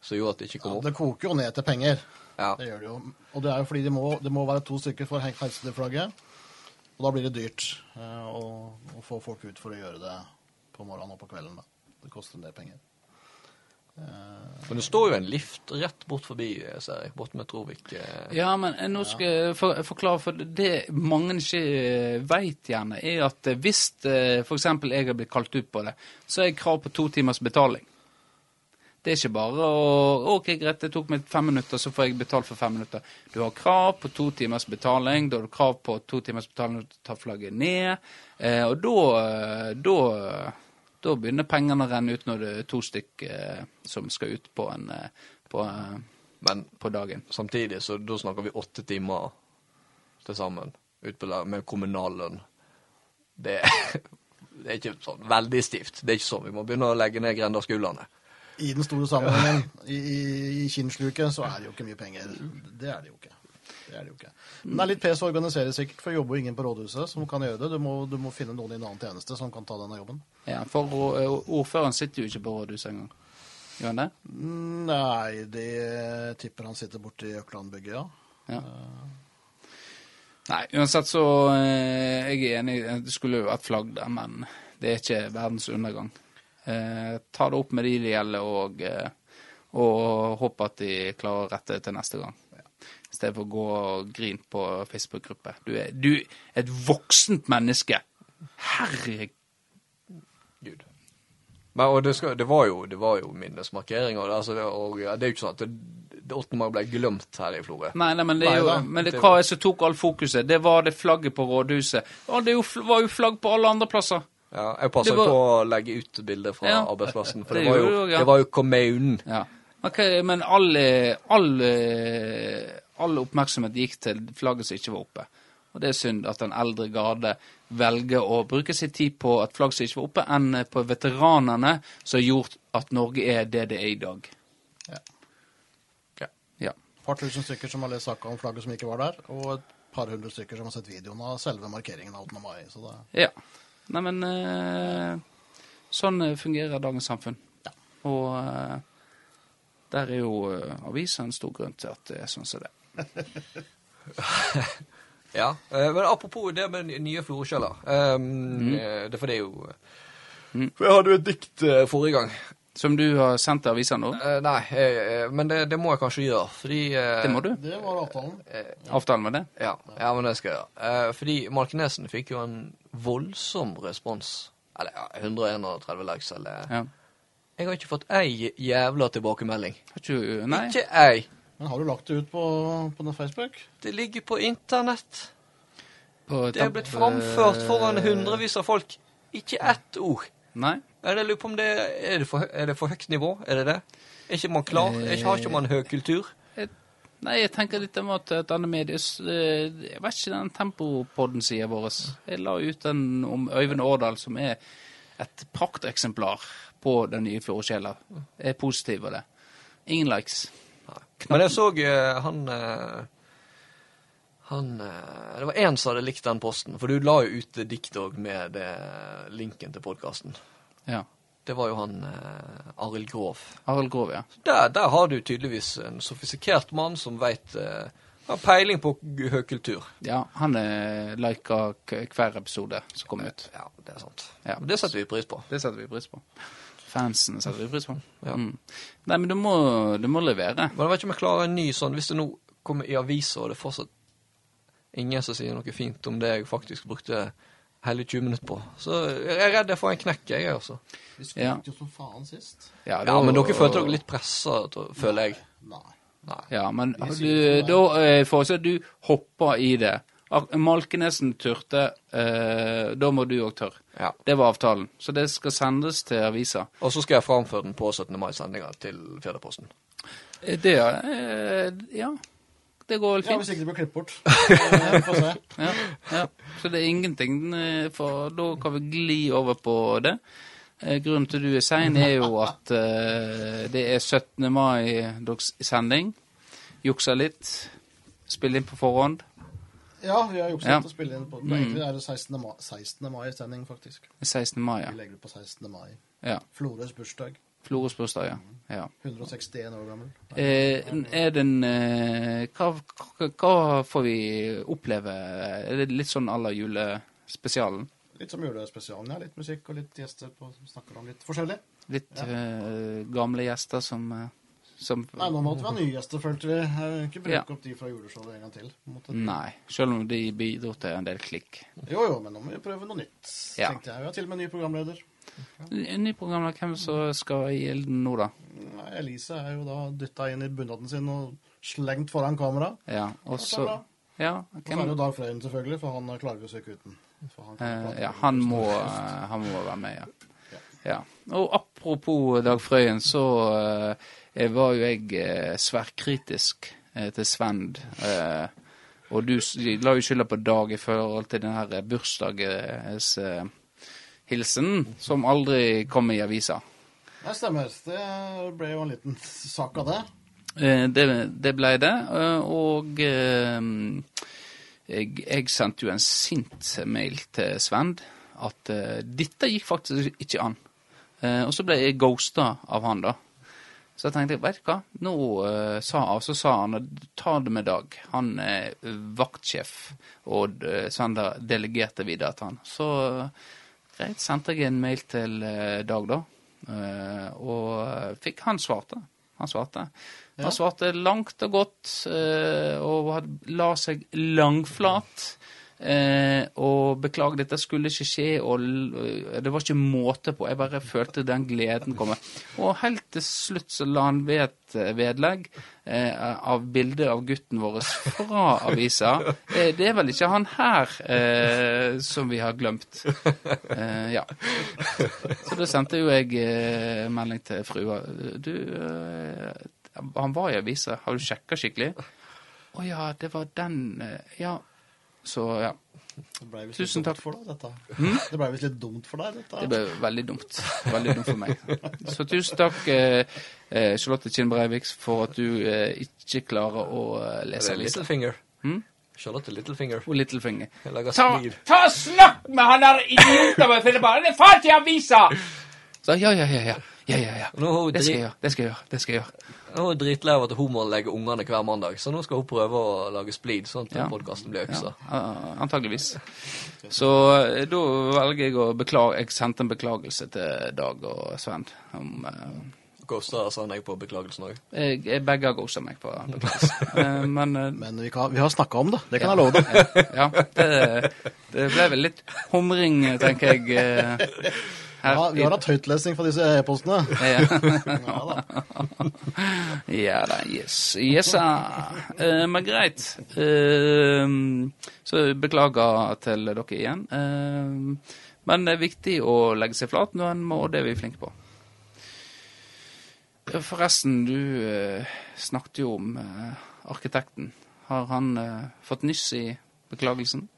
som gjorde at det ikke kom opp? Ja, det koker jo ned til penger. Ja. Det gjør det jo. Og det er jo fordi det må, det må være to stykker for å heise det flagget. Og da blir det dyrt eh, å, å få folk ut for å gjøre det på morgenen og på kvelden. Da. Det koster en del penger. Men det står jo en lift rett bort forbi, ser jeg, bort med Trovik. eh. Ja, men eh, nå skal jeg for, forklare, for det mange ikke veit vet gjerne, er at eh, hvis f.eks. for eksempel jeg har blitt kalt ut på det, så er jeg krav på to timers betaling. Det er ikke bare å OK, greit, det tok meg fem minutter, så får jeg betalt for fem minutter. Du har krav på to timers betaling. Da har du krav på to timers betaling når du tar flagget ned. Eh, og da, eh, da da begynner pengene å renne ut når det er to stykk eh, som skal ut på, en, eh, på, eh, Men på dagen. samtidig, så da snakker vi åtte timer til sammen ut på lag med kommunal lønn. Det, det er ikke sånn veldig stivt. Det er ikke sånn. Vi må begynne å legge ned grendaskolene. I den store sammenhengen, i, i, i kinnsluket, så er det jo ikke mye penger. Det er det jo ikke. Det er det jo ikke. Men det er litt pes å organisere sikkert, for jobber jo ingen på rådhuset som kan gjøre det. Du må, du må finne noen i en annen tjeneste som kan ta denne jobben. Ja, for eh, ordføreren sitter jo ikke på rådhuset engang. Gjør han det? Nei, det tipper han sitter borti Øklandbygget, ja. Ja. Nei, uansett så eh, Jeg er enig, det skulle jo vært flagg der, men det er ikke verdens undergang. Eh, ta det opp med de det gjelder, og, eh, og håp at de klarer å rette det til neste gang. I stedet for å gå og grine på Facebook-gruppe. Du er, du er et voksent menneske. Herregud. Men, og det, skal, det, var jo, det var jo minnesmarkeringer. Altså, det, og, ja, det er jo ikke sånn at det, det 8. mai ble glemt her i Florø. Nei, nei, men det er jo, men det, hva er det som tok all fokuset? Det var det flagget på rådhuset. Og det var jo flagg på alle andre plasser. Ja, jeg passa var- på å legge ut bilder fra Ja. arbeidsplassen, for Det det, var jo, det var jo kommunen. Ja. Okay, men all, all, all oppmerksomhet gikk til flagget som ikke var oppe. Og det er synd at den eldre garde velger å bruke sin tid på at flagg som ikke var oppe, enn på veteranene som har gjort at Norge er det det er i dag. Ja. Okay. Ja. Et par tusen stykker som har lest saka om flagget som ikke var der, og et par hundre stykker som har sett videoen av selve markeringen av 8. mai. Så det, ja. Nei, men eh, sånn eh, fungerer dagens samfunn. Ja. Og eh, der er jo eh, avisa en stor grunn til at det er sånn som det. Ja, eh, men apropos det med nye florskjeller. Um, Mm. eh, Det for det er jo For jeg hadde jo et dikt forrige gang. Som du har sendt til avisa nå? Eh, nei, eh, men det, det må jeg kanskje gjøre, fordi eh, Det må du. det var avtalen. Avtalen med det? Ja, ja, men det skal jeg gjøre. Eh, fordi Malkenesen fikk jo en voldsom respons. Eller ja, 131 likes, eller Ja. Jeg har ikke fått ei jævla tilbakemelding. Har ikke Nei. Ikke ei. Men har du lagt det ut på, på Facebook? Det ligger på internett. På Det er blitt framført foran hundrevis av folk. Ikke ett ord. Nei. Jeg lurer på om det er det, for, er det for høyt nivå? Er det det? Er ikke man klar? Er ikke, har ikke man høy kultur? Nei, jeg tenker litt om at et annet medie eh, Jeg vet ikke den Tempopodden-sida vår. Jeg la ut den om Øyvind Årdal, som er et prakteksemplar på den nye Florø-sjela. Jeg er positiv av det. Ingen likes. Men jeg så eh, han eh, Han Det var én som hadde likt den posten. For du la jo ut dikt òg med det, linken til podkasten. Ja. Det var jo han eh, Arild Grov. Arild Grov, ja. Der, der har du tydeligvis en sofistikert mann som veit eh, Har peiling på høykultur. Ja, Han eh, liker hver episode som kommer ut. Ja, det er sant. Ja. Det setter vi pris på. Det setter vi pris på. fansen setter vi pris på. Ja. Mm. Nei, men du må, du må levere. Men jeg vet ikke om jeg klarer en ny sånn Hvis det nå kommer i aviser, og det er fortsatt ingen som sier noe fint om det jeg faktisk brukte hele 20 minutter på, så jeg er redd jeg får en knekk, jeg, altså. Vi Ja. skrek jo som faen sist. Ja, men dere følte dere litt pressa, føler jeg. Nei. Nei. Ja, men du, da eh, foreslår jeg at du hopper i det. Malkenesen turte, eh, da må du òg tørre. Ja. Det var avtalen. Så det skal sendes til avisa. Og så skal jeg framføre den på 17. mai-sendinga til Fjerdeposten. Det Det, eh, ja. Det går vel Ja, fint. hvis ikke det blir klippet bort. Ja, ja. Så det er ingenting, eh, for da kan vi gli over på det. Eh, Grunnen til du er sein, er jo at uh, det er 17. mai-dags sending. Juksa litt. Spille inn på forhånd. Ja, vi har jukset Ja. og spille inn på Mm. Egentlig er det 16. mai, 16. mai-sending, faktisk. 16. mai, ja. Vi legger det på 16. mai. ja. Flores bursdag. Flores bursdag, ja. ja. 161 år gammel. Eh, er den eh, hva, hva, får vi oppleve? Er det litt sånn à la julespesialen? Litt som julespesialen. Ja, litt musikk og litt gjester på, som snakker om litt forskjellig. Litt eh, gamle gjester som, eh, som Nei, nå måtte vi ha nye gjester, følte vi. Jeg vil ikke bruke Ja. opp de fra juleshowet en gang til. Nei, selv om de bidro til en del klikk. Jo, jo, men nå må vi prøve noe nytt, Ja. tenkte jeg. Vi har til og med ny programleder. En ny programleder, hvem som skal i ilden nå, da? Elise er jo da dytta inn i bunaden sin og slengt foran kamera. Ja, og så. Ja, Og så er det Dag Frøyen, selvfølgelig, for han klarer å ikke uten. Han eh, ja han, må, eh, han må være med, ja. ja. Og apropos Dag Frøyen, så eh, var jo jeg eh, svært kritisk eh, til Svend. Eh, og du la jo skylda på Dag i forhold til den her bursdagshilsen, som aldri kom i avisa. Det stemmer. Det ble jo en liten sak av det. Eh, Det, det ble det, eh, og eh, jeg, jeg sendte jo en sint mail til Svend at dette gikk faktisk ikke an. Og så ble jeg ghosta av han, da. Så jeg tenkte, vet du hva, nå sa, så sa han at ta det med Dag. Han er vaktsjef, og uh, Svend har delegert det videre til han. Så greit, sendte jeg en mail til eh, Dag, da. Eh, og fikk Han svarte. Han svarte. Han svarte langt og godt, eh, og la seg langflat. Eh, og beklager, dette skulle ikke skje, og det var ikke måte på. Jeg bare følte den gleden komme. Og helt til slutt så la han ved et eh, vedlegg eh, av bilde av gutten vår fra avisa. Eh, det er vel ikke han her eh, som vi har glemt. Eh, ja. Så da sendte jo jeg melding til frua. Du, han var i avisa. Har du sjekka skikkelig? Å ja, det var den Ja. Så ja. Det ble visst Tusen takk. for deg, dette. Det ble visst litt dumt for deg, dette. Det ble veldig dumt. Veldig dumt for meg. Så tusen takk, eh, eh, Charlotte Kinn Breivik, for at du eh, ikke klarer å eh, lese litt. Littlefinger? Mm? Charlotte Littlefinger. Og Littlefinger. Ta, ta snakk med han der idioten med Filippa! Det er faen ikke avisa! Så ja, ja, ja, ja. Ja, ja, ja. Det skal jeg gjøre. Det skal jeg gjøre. Det skal jeg gjøre. Nå er hun dritlei av at hun må legge ungene hver mandag, så nå skal hun prøve å lage splid, sånn at Ja. podkasten blir Ja, øksa. Ja, antageligvis. Så eh, da velger jeg å beklage Jeg sendte en beklagelse til Dag og Sven. Om, uh, Ghosta sa deg på beklagelsen òg. jeg, jeg begge har ghosta meg på beklagelse. Eh, men eh, Men vi, kan, vi har snakka om det, det kan jeg love deg. ja, det, det ble vel litt humring, tenker jeg. Her Ja, vi har hatt høytlesning fra disse e-postene. Ja. Ja da. Ja da, yes. Yes. Eh, men greit. Eh, så beklager til dere igjen. Eh, men det er viktig å legge seg flat når en må, og det er vi flinke på. Forresten, du eh, snakket jo om eh, arkitekten. Har han eh, fått nyss i beklagelsen?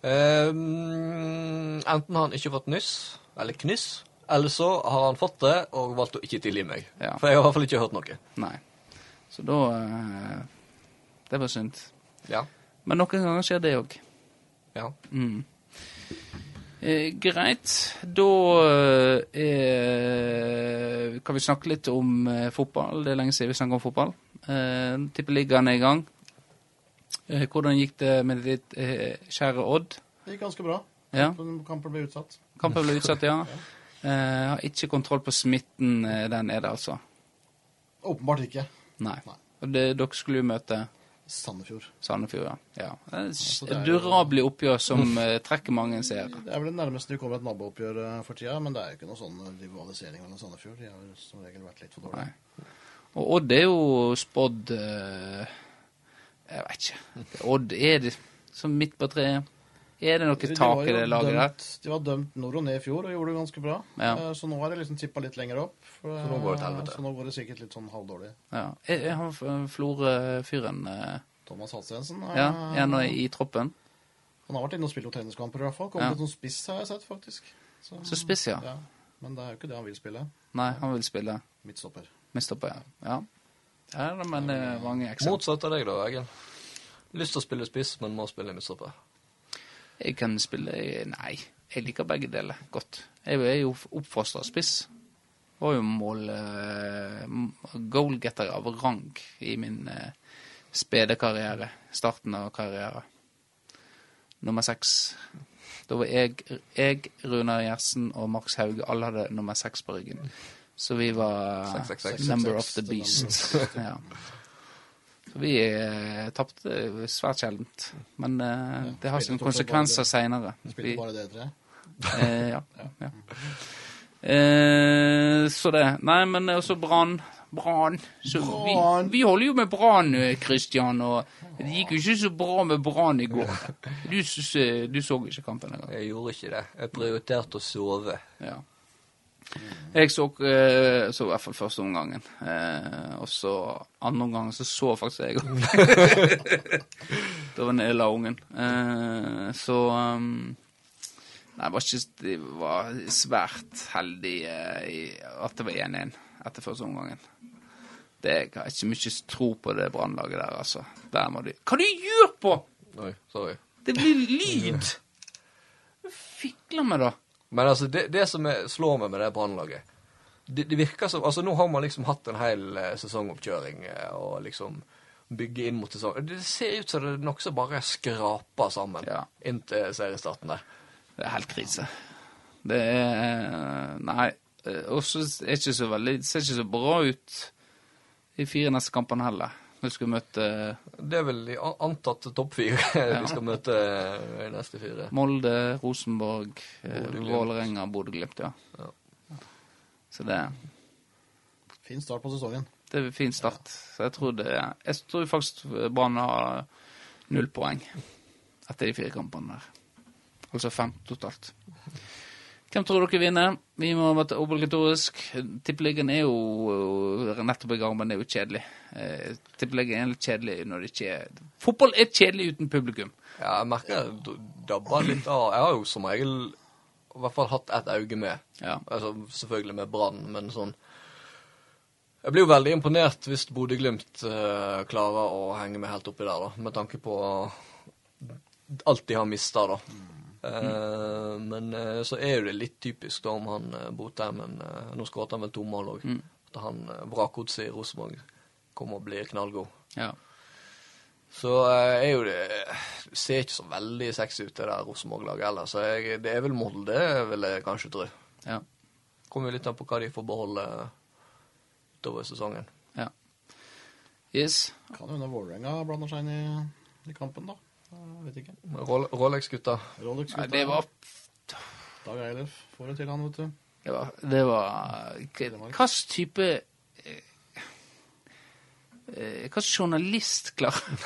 Um, enten har han ikke fått nyss, eller knyss, eller så har han fått det og valgt å ikke tilgi meg. Ja. For jeg har i hvert fall ikke hørt noe. Nei. Så da eh, Det var synd. Ja. Men noen ganger skjer det òg. ja. Mm. Eh, greit. Da eh, kan vi snakke litt om eh, fotball. Det er lenge siden vi snakket om fotball. Eh, Tippeligaen er i gang. Eh, hvordan gikk det med ditt eh, kjære Odd? Det gikk ganske bra. Ja. Kampen ble utsatt. Kampen ble utsatt, ja. Eh, har ikke kontroll på smitten eh, der nede, altså. Åpenbart ikke. Nei. Nei. Og det, dere skulle jo møte Sandefjord. Sandefjord, ja. ja. Et durabelig oppgjør som uh, trekker mange seere. Det er vel det nærmeste vi kommer et nabooppgjør for tida, men det er jo ikke noe sånn rivalisering mellom Sandefjord. De har jo som regel vært litt for dårlige. Nei. Og Odd er jo spådd Jeg vet ikke. Odd er det som midt på treet. Er det noe De tak i det laget der? De var dømt nord og ned i fjor og gjorde det ganske bra. Ja. Eh, Så nå er det liksom tippa litt lenger opp. For, Så nå går det helvete. eh, Så nå går det sikkert litt sånn halvdårlig. Ja. Er, er han f- Florø-fyren eh, Thomas Halstensen ja, er han i troppen? Han har vært inne og spilt noen tenniskamper i hvert fall. Kommet Ja. litt sånn spiss, har jeg sett, faktisk. Så, Så spiss, ja. ja. Men det er jo ikke det han vil spille. Nei, han vil spille Midtstopper. midtstopper, ja. ja. Ja, men det er mange eksempler. Motsatt av deg, da, Egil. Lyst til å spille spiss, men må spille midtstopper. Jeg kan spille Nei, jeg liker begge deler godt. Jeg er jo oppfostra spiss. Var jo mål eh, goalgetter av rang i min eh, spede karriere. Starten av karrieren. Nummer seks. Da var jeg, jeg Runar Gjersen og Max Hauge alle hadde nummer seks på ryggen. Så vi var Seks, seks, seks. number of the the beast. ja. Så vi eh, tapte svært sjeldent. Men eh, det har sine konsekvenser seinere. Spilte bare det tre. Eh, ja. ja. Eh, så det. Nei, men også Brann. Brann. Vi, vi holder jo med Brann, Kristian, og det gikk jo ikke så bra med Brann i går. Du, eh, du så ikke kampen engang. Jeg gjorde ikke det. Jeg prioriterte å sove. Ja. Jeg så, eh, så i hvert fall første omgangen. Eh, og så andre omgangen så så faktisk jeg òg. da var jeg la ungen. Eh, så um, Nei, det var, ikke, det var svært heldig eh, i, at det var 1-1 etter første omgangen. Det jeg har ikke mye tro på det brannlaget der, altså. Der må de Hva du gjør på?! Oi, sorry. Det blir lyd! Fikler med, da. Men altså, det, det som er, slår meg med det brannlaget det, det virker som Altså, nå har man liksom hatt en hel eh, sesongoppkjøring eh, og liksom bygge inn mot sesong. Det ser ut som det nokså bare skraper sammen Ja. inntil seriestarten der. Det er helt krise. Det er Nei. eh, Og så er det ser ikke så bra ut i fire neste kampene heller. Når du skal møte Det er vel de antatte antatt topp fire vi skal møte eh, i neste fire. Molde, Rosenborg, eh. Vålerenga, Bodø-Glimt, ja. Ja. Så det, Fin start på sesongen. det er en fin start. Så jeg tror det Jeg tror faktisk Brann har null poeng etter de fire kampene der. Altså fem totalt. Hvem tror dere vinner? Vi må være obligatorisk. Tippeligaen er jo øh, nettopp i gang, men det er jo kjedelig. Eh, Tippeligaen er litt kjedelig når det ikke er Fotball er kjedelig uten publikum. Ja, jeg merker jeg d- dabber litt av. Jeg har jo som regel i hvert fall hatt et øye med. Ja. Altså, selvfølgelig med Brann, men sånn Jeg blir jo veldig imponert hvis Bodø-Glimt uh, klarer å henge med helt oppi der, da. Med tanke på alt de har mista, da. Eh, men eh, så er jo det litt typisk da om han uh, Botheimen Nå skåret han vel to mål òg. At han vrakgodset i Rosenborg kommer og blir knallgod. Ja. Så eh, er jo det det ser ikke så veldig sexy ut, det der Rosenborg-laget heller. Så jeg, det er vel Molde, vil jeg kanskje tro. ja. Kommer jo litt an på hva de får beholde utover sesongen. ja. Yes. Kan jo hende Vålerenga blander seg inn i, i kampen, da. Vet ikke. Rolex-gutta. Rolex Nei, det var Dag Eilif får det til, han, vet du. Det var, det var Hva slags type eh, eh, Hva slags journalist klarer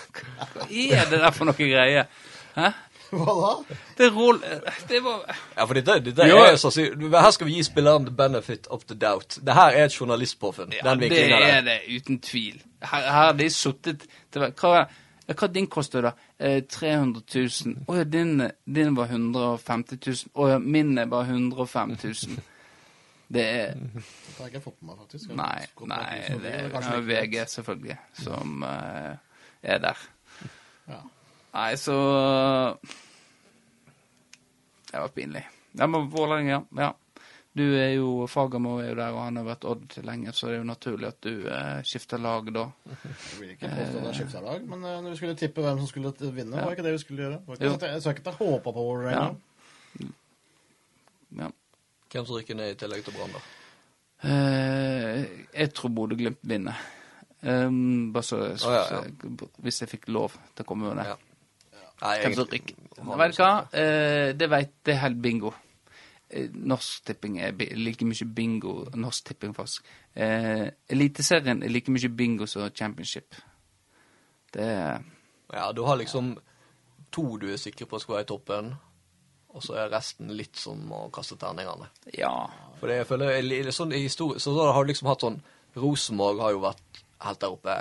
Hva er det der for noe greie? Hæ? Hva da? Det, roll, det var Ja, for dette, dette Jo. er så Her skal vi gi spilleren the benefit of the doubt. Det her er et journalistpåfunn. ja, den Det er det, uten tvil. Her har de sittet til hver- Hva din koster da? Eh, 300 000. Å ja, din, din var 150 000. Å ja, min er bare 105 000. Det er Det har jeg ikke fått med meg, faktisk. Nei, nei det, og det er ja, VG, selvfølgelig, som eh, er der. Ja. Nei, så Det var pinlig. Ja, men Vålerenga, ja. Du er jo Fagermo er jo der, og han har vært Odd lenge, så det er jo naturlig at du eh, skifter lag da. Jeg vil ikke påstå at jeg skifta lag, men eh, når vi skulle tippe hvem som skulle vinne, var ikke det vi skulle gjøre. Var ikke Jo. jeg, skal ikke ta håpa på Wolverine. Ja. Ja. Hvem som rykker ned i tillegg til Brann, da? Eh, jeg tror Bodø-Glimt vinner. Um, bare så, så, ja, ja. så Hvis jeg fikk lov til å komme med det. Ja. Hvem som rykker Vet du hva? Eh, det vet Det er helt bingo. Eh, Norsk Tipping er like mye bingo Norsk Tipping, faktisk. Eh, Eliteserien er like mye bingo som championship. Det er Ja, du har liksom to du er sikker på skal være i toppen, og så er resten litt som å kaste terningene. Ja. For jeg føler, li- sånn i historie, så da har du liksom hatt sånn Rosenborg har jo vært helt der oppe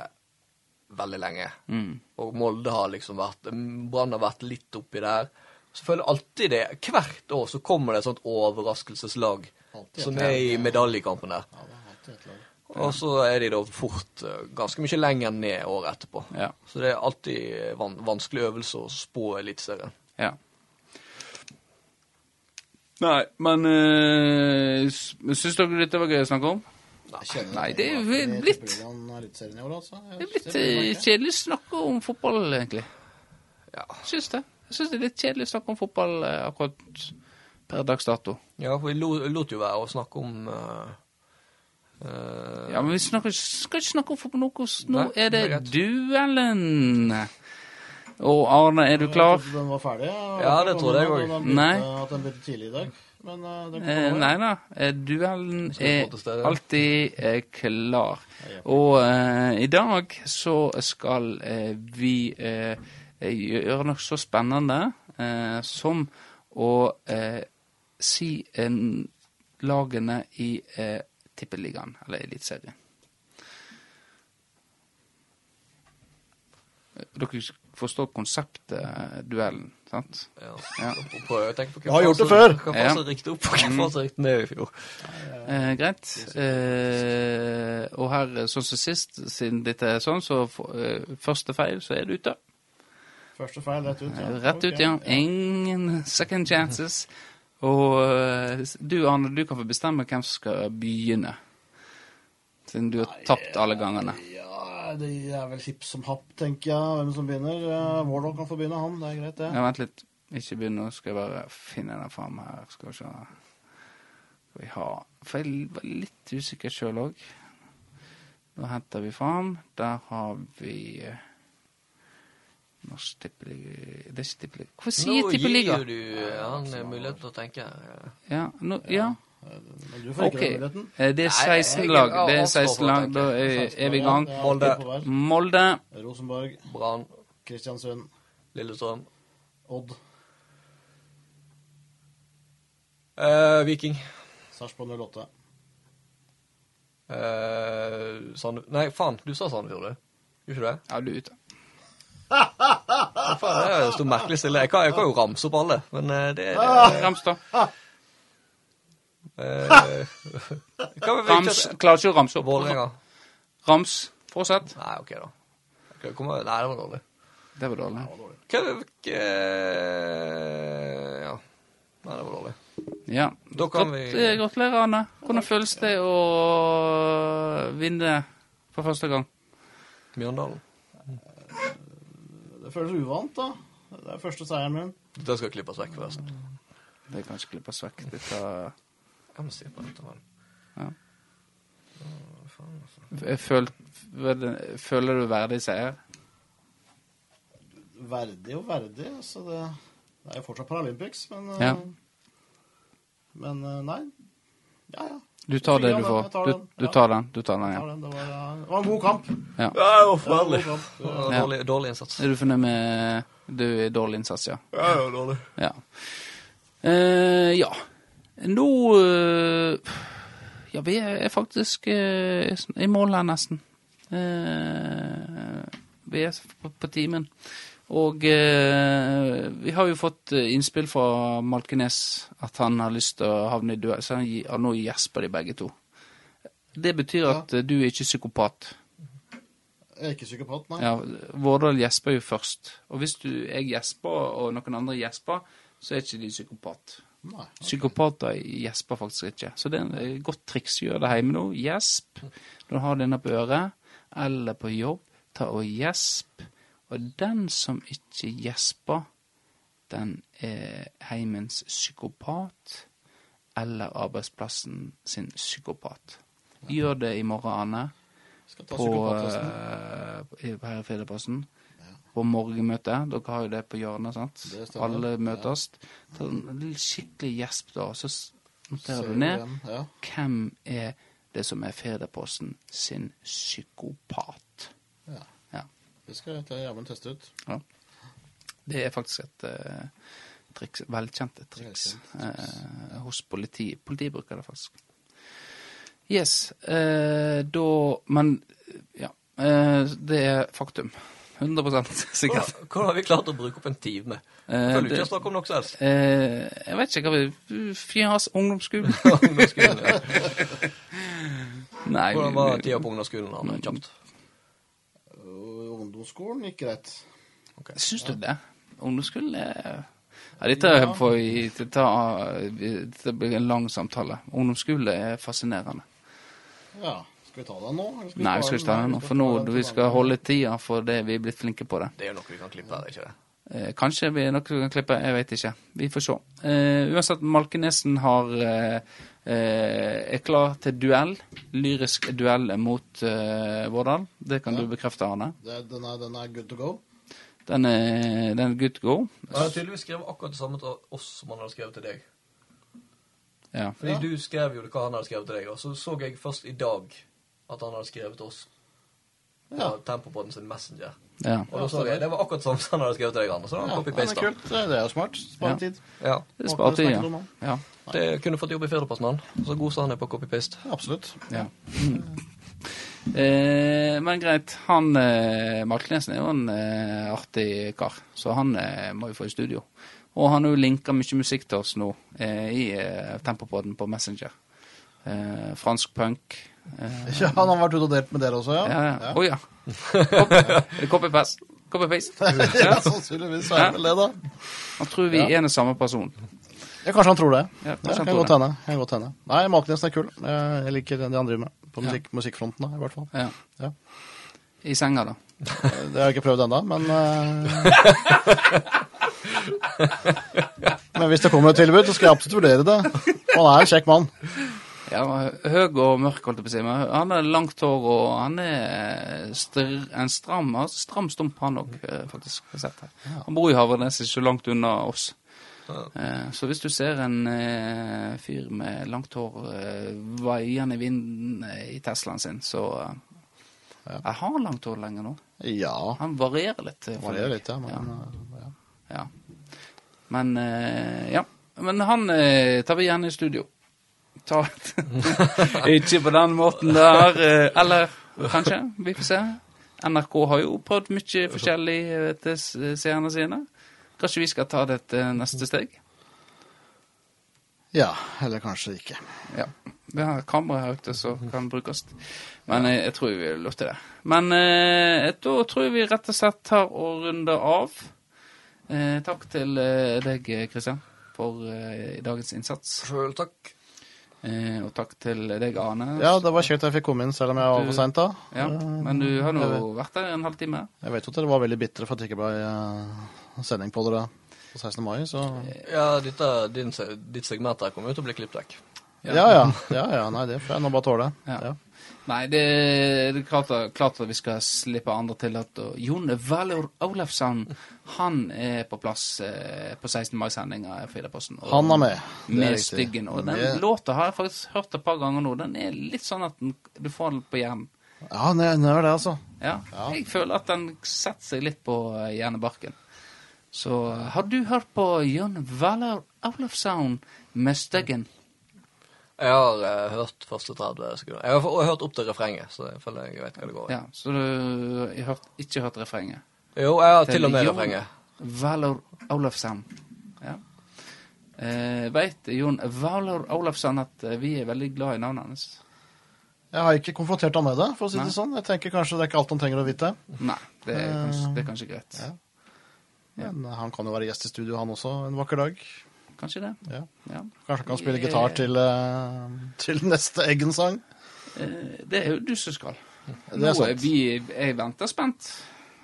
veldig lenge. Mm. Og Molde har liksom vært Brann har vært litt oppi der. Så føler jeg alltid det. Hvert år så kommer det et sånt overraskelseslag Alltid. som er i medaljekampen der. Ja, det er alltid et lag. Og så er de da fort eh, ganske mye lenger ned året etterpå. Ja. Så det er alltid van vanskelig øvelse å spå Eliteserien. Ja. Nei, men øh, Syns dere dette var gøy å snakke om? Nei, Nei, det er jo blitt- altså. Det er blitt det eh, kjedelig å snakke om fotball, egentlig. Ja. Syns det. Jeg syns det er litt kjedelig å snakke om fotball eh, akkurat per dags dato. ja, for vi lo, lot jo være å snakke om uh eh, Ja, men vi snakker, skal ikke snakke om fotball nå. Nå Nei, er det duellen. Og Arne, er du klar? Jeg den var ferdig. Ja, det tror jeg også. Nei. At den begynte tidlig i dag. Men den Eh, nei da. Duellen er alltid klar. Og eh, i dag så skal eh, vi eh, gjøre noe så spennende eh, som å eh, si en, lagene i eh, Tippeligaen, eller Eliteserien. Dere forstår konseptet eh, duellen, sant? ja. Ja. På, jeg tenker på Jeg har gjort det før. Hva Ja. faen som riktig opp, og hva faen som riktig ned i fjor. Eh, greit. Eh, og her, sånn som sist, siden dette er sånn, så for, eh, første feil, så er du ute. Første feil rett ut. Ja. Rett ut, Ok. ja. Ingen second chances. Og eh, du, Arne, du kan få bestemme hvem som skal begynne. Siden du har tapt alle gangene. Ja, det er vel hipp som happ, tenker jeg, hvem som begynner. Uh, Warlock kan få begynne, han. Det er greit, det. Ja, vent litt. Ikke begynn nå. Skal jeg bare finne den fram her. Skal vi se. Skal vi ha For jeg var litt usikker sjøl òg. Da henter vi fram. Der har vi eh, Norsk Tippeliga Det er ikke Tippeliga. Hvorfor sier Tippeliga? Nå gir jo du han mulighet til å tenke. Ja, nå, ja. Men du får ikke OK. muligheten. Eh, Det er 16 lag. Det er 16 lag. Da er, er vi i gang. Molde. Molde, Rosenborg, Brann, Kristiansund, Lillestrøm, Odd, eh, Viking. Sarpsborg 08. Eh, Sand... Nei, faen, du sa Sandefjord, du. Gjorde ikke det? Ja, du er ute. Det er jo merkelig stille. Jeg kan, jeg kan jo ramse opp alle, men eh, det er Rams, da. Var Rams. Klarer ikke å ramse opp. Vålerenga. Rams. Fortsett. Nei, OK, da. Kommer... Nei, det var dårlig. Det var dårlig. Hva hva- Ja. Nei, det var dårlig. Ja. Da kan Grat- vi- eh, Gratulerer, Anne. Hvordan føles det å vinne for første gang? Mjøndalen. Det føles uvant, da. Det er første seieren min. Det skal klippes vekk, forresten. Det kan ikke klippes vekk. Dette Jeg må si på dette, vel. Jeg føl, Føler du verdig seier? Verdig og verdig. Altså det, det er jo fortsatt Paralympics, men eh, Ja. Men eh, nei. Ja, ja. Du tar det du får. Du, du tar den. Du tar den, Ja, ja. det, var, ja, en god kamp. ja. Ja, det var en forferdelig. Ja. Dårlig, dårlig innsats. Er du fornøyd med Du er dårlig innsats, ja? Ja, var dårlig. Ja. Eh, ja. Nå eh, Ja, vi er faktisk eh, i mål her, nesten. Eh, vi er på, på timen. Og eh, vi har jo fått eh, innspill fra Malkenes at han har lyst til å havne i duell, så han gi- nå gjesper de begge to. Det betyr at eh, du er ikke psykopat. Jeg er ikke psykopat, nei. Ja, Vårdal gjesper jo først. Og hvis du, jeg gjesper, og noen andre gjesper, så er ikke de psykopat. nei. Psykopater gjesper faktisk ikke. Så det er et godt triks. gjøre det hjemme nå. Gjesp når du har denne på øret, eller på jobb. Ta og gjesp. Og den som ikke gjesper, den er heimens psykopat. eller arbeidsplassen sin psykopat. Gjør det i morgen, Anne, på, eh, her i Fedreposten. På morgenmøte. Dere har jo det på hjørnet, sant? Alle møtes. Ta en skikkelig gjesp, da. og Så noterer du ned hvem er det som er Fedreposten sin psykopat. Ja. Ja. Det skal jeg ta- jammen teste ut. Ja. Det er faktisk et uh, triks, velkjent triks Velkjent eh, hos politi. Politiet bruker det faktisk. Yes. Uh, da Men ja. eh, det er faktum. 100 sikkert. Hvordan, hvordan har vi klart å bruke opp en time? Føler du ikke å snakke om noe som helst? Eh, jeg vet ikke hva vi Fjas ungdomsskolen. Ungdomsskolen, ja. Nei, Hvordan var tida på ungdomsskolen? Kjapt. Ungdomsskolen gikk greit. Syns du det? Ungdomsskolen er ja, Dette er for dette, Dette blir en lang samtale. Ungdomsskole er fascinerende. Ja. Skal vi ta den nå? skal Nei, vi skal ikke ta det nå, for nå vi skal holde tida for det vi er blitt flinke på det. Det er jo noe vi kan klippe av, ikke det? Eh, kanskje vi er noe som kan klippe, jeg vet ikke. Vi får se. Eh, uansett, Malkenesen har eh, eh, er klar til duell. Lyrisk duell mot eh, Vårdal. Det kan Ja. du bekrefte, Arne. Det, den, er, den er good to go. Den er, den er good to go. Han har tydeligvis skrevet akkurat det samme til oss som han hadde skrevet til deg. Ja. Fordi Ja. du skrev jo hva han hadde skrevet til deg, og så så jeg først i dag at han hadde skrevet til oss. På den sin Messenger. Ja. Og så det var akkurat som han hadde skrevet deg, Anne. Så Ja, den er kult. Det, det er jo smart. Spare Ja. tid. Ja. Det tid, ja. ja. Det kunne fått jobb i Firdaposten, han. Så god som han er på copy-paste. Absolutt. ja. Eh, men greit, han eh, Malknesen er jo en eh, artig kar, så han eh, må vi få i studio. Og han har jo linka mye musikk til oss nå eh, i eh, Tempopoden på Messenger. Eh, fransk punk. Eh, Ja, han har vært ute og delt med dere også, ja? ja, ja. Å ja. Copy-paste. ja, sannsynligvis er det det, da. Han tror vi Ja. er den samme person. Ja, kanskje han tror det. Ja, Ja, kan godt hende. Kan godt hende. Nei, Malknesen er kul. Jeg jeg liker det han driver med. På musikk, musikkfronten, da, i hvert fall. Ja. Ja. I senga, da. Det har jeg ikke prøvd ennå, men uh... Men hvis det kommer et tilbud, så skal jeg absolutt vurdere det. Han er en kjekk mann. Ja, høy og mørk, holdt jeg på å si. Men han har langt hår, og han er str en stram altså stram stump, han òg, faktisk. sett her. Han bor i Havrenes, ikke så langt unna oss. Eh, Så hvis du ser en eh, fyr med langt hår eh, vaiende i vinden eh, i Teslaen sin, så eh, Jeg har langt hår lenger nå. Ja. Han varierer litt. eh, Varierer litt, ja. Men, eh, ja. Ja. Men eh, ja. Men han eh, tar vi igjen i studio. Ta Ikke på den måten der. eh, eller kanskje. Vi får se. NRK har jo prøvd mye forskjellig eh, til seerne sine. Kanskje vi skal ta det til neste steg? ja. Eller kanskje ikke. Ja. Vi har kamera her ute som kan brukes. Men jeg, jeg tror vi vil lov til det. Men eh, da tror jeg vi rett og slett tar og runder av. Eh, takk til eh, deg, Kristian, for eh, dagens innsats. Sjøl takk. Eh, og takk til deg, Arne. Ja, det var kjekt jeg fikk komme inn, selv om jeg var for seint da. Ja, Men du har nå vært der en halvtime. Jeg vet jo at dere var veldig bitre for at det ikke ble eh, sending på dere på 16. mai, så Ja, ditt, din, ditt segment her kommer jo til å bli klippet vekk. Ja ja. ja, ja nei, det får jeg nå bare tåle. Ja. Ja. Nei, det, det er klart, klart at vi skal slippe andre til. at Jon Valur Olafsson han er på plass eh, på 16. mai-sendinga i Fridaposten. Han er med. Det er Med riktig. styggen. Og den Med- låta har jeg faktisk hørt et par ganger nå. Den er litt sånn at den, du får den på hjernen. Ja, den er- er det, altså. Ja. Ja. Jeg føler at den setter seg litt på eh, hjernebarken. Så har du hørt på Jon Valur Olafsson med styggen? Jeg har uh, hørt første 30 sekunder. Jeg har også hørt opp til refrenget, så jeg føler jeg vet hva det går i. Ja, så du har hørt, ikke hørt refrenget? Jo, jeg har Til til og med Jon refrenget. Valor Olafsson. Ja. Eh, Veit Jon Valor Olafsson at eh, vi er veldig glad i navnet hans? Jeg har ikke konfrontert han med det, for å si Nei. det sånn. Jeg tenker kanskje det er ikke alt han trenger å vite. Nei, det er kanskje, det er kanskje greit. Ja. Men han kan jo være gjest i studio, han også, en vakker dag. Kanskje det. Ja. Ja. Kanskje kan spille gitar til, eh, til neste Eggen-sang. Eh, Det er jo du som skal. Det er sant. vi Jeg venter spent.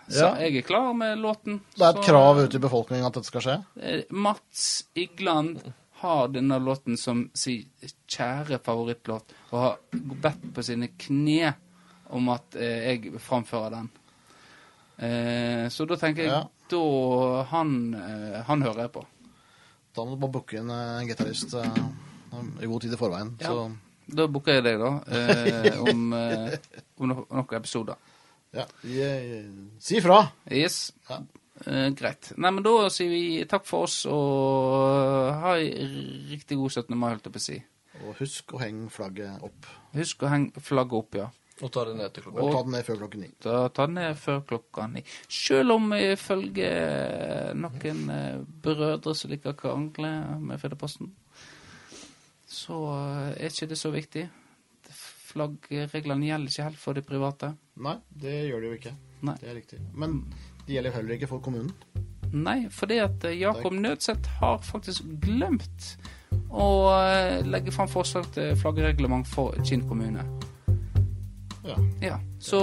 Så Ja. jeg er klar med låten. Det er et Så, krav ute i befolkningen at dette skal skje. eh, Mats Igland har denne låten som sin kjære favorittlåt, og har bedt på sine kne om at jeg framfører den. Så da tenker jeg Ja. da han, han hører jeg på. Da må du bare booke en uh, gitarist eh, i god tid i forveien. Ja. Så Da booker jeg deg, da, eh, om, om no noen episoder. ja, si fra! Yes. Ja. Eh, greit. Nei, men da sier vi takk for oss, og ha ei riktig god 17. mai, holdt jeg på å si. Og husk å henge flagget opp. Husk å henge flagget opp, ja. Og ta det ned til klokka. Og ta den ned før klokken ni. Da ta den ned før klokka ni. Selv om ifølge noen eh, brødre som liker å krangle med Fedreposten, så eh, er ikke det så viktig. Flaggreglene gjelder ikke helt for de private. Nei, det gjør det jo ikke. Nei. Det er riktig. Men det gjelder heller ikke for kommunen. Nei, fordi at eh, Jakob Nødseth har faktisk glemt å legge fram forslag til flaggreglement for Kinn kommune. Ja. Ja, så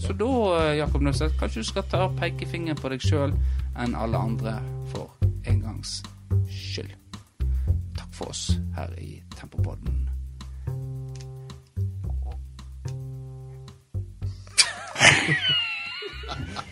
Så da, Jakob Nødseth, kanskje du skal ta pekefingeren på deg sjøl enn alle andre for en gangs skyld. Takk for oss her i Tempopodden.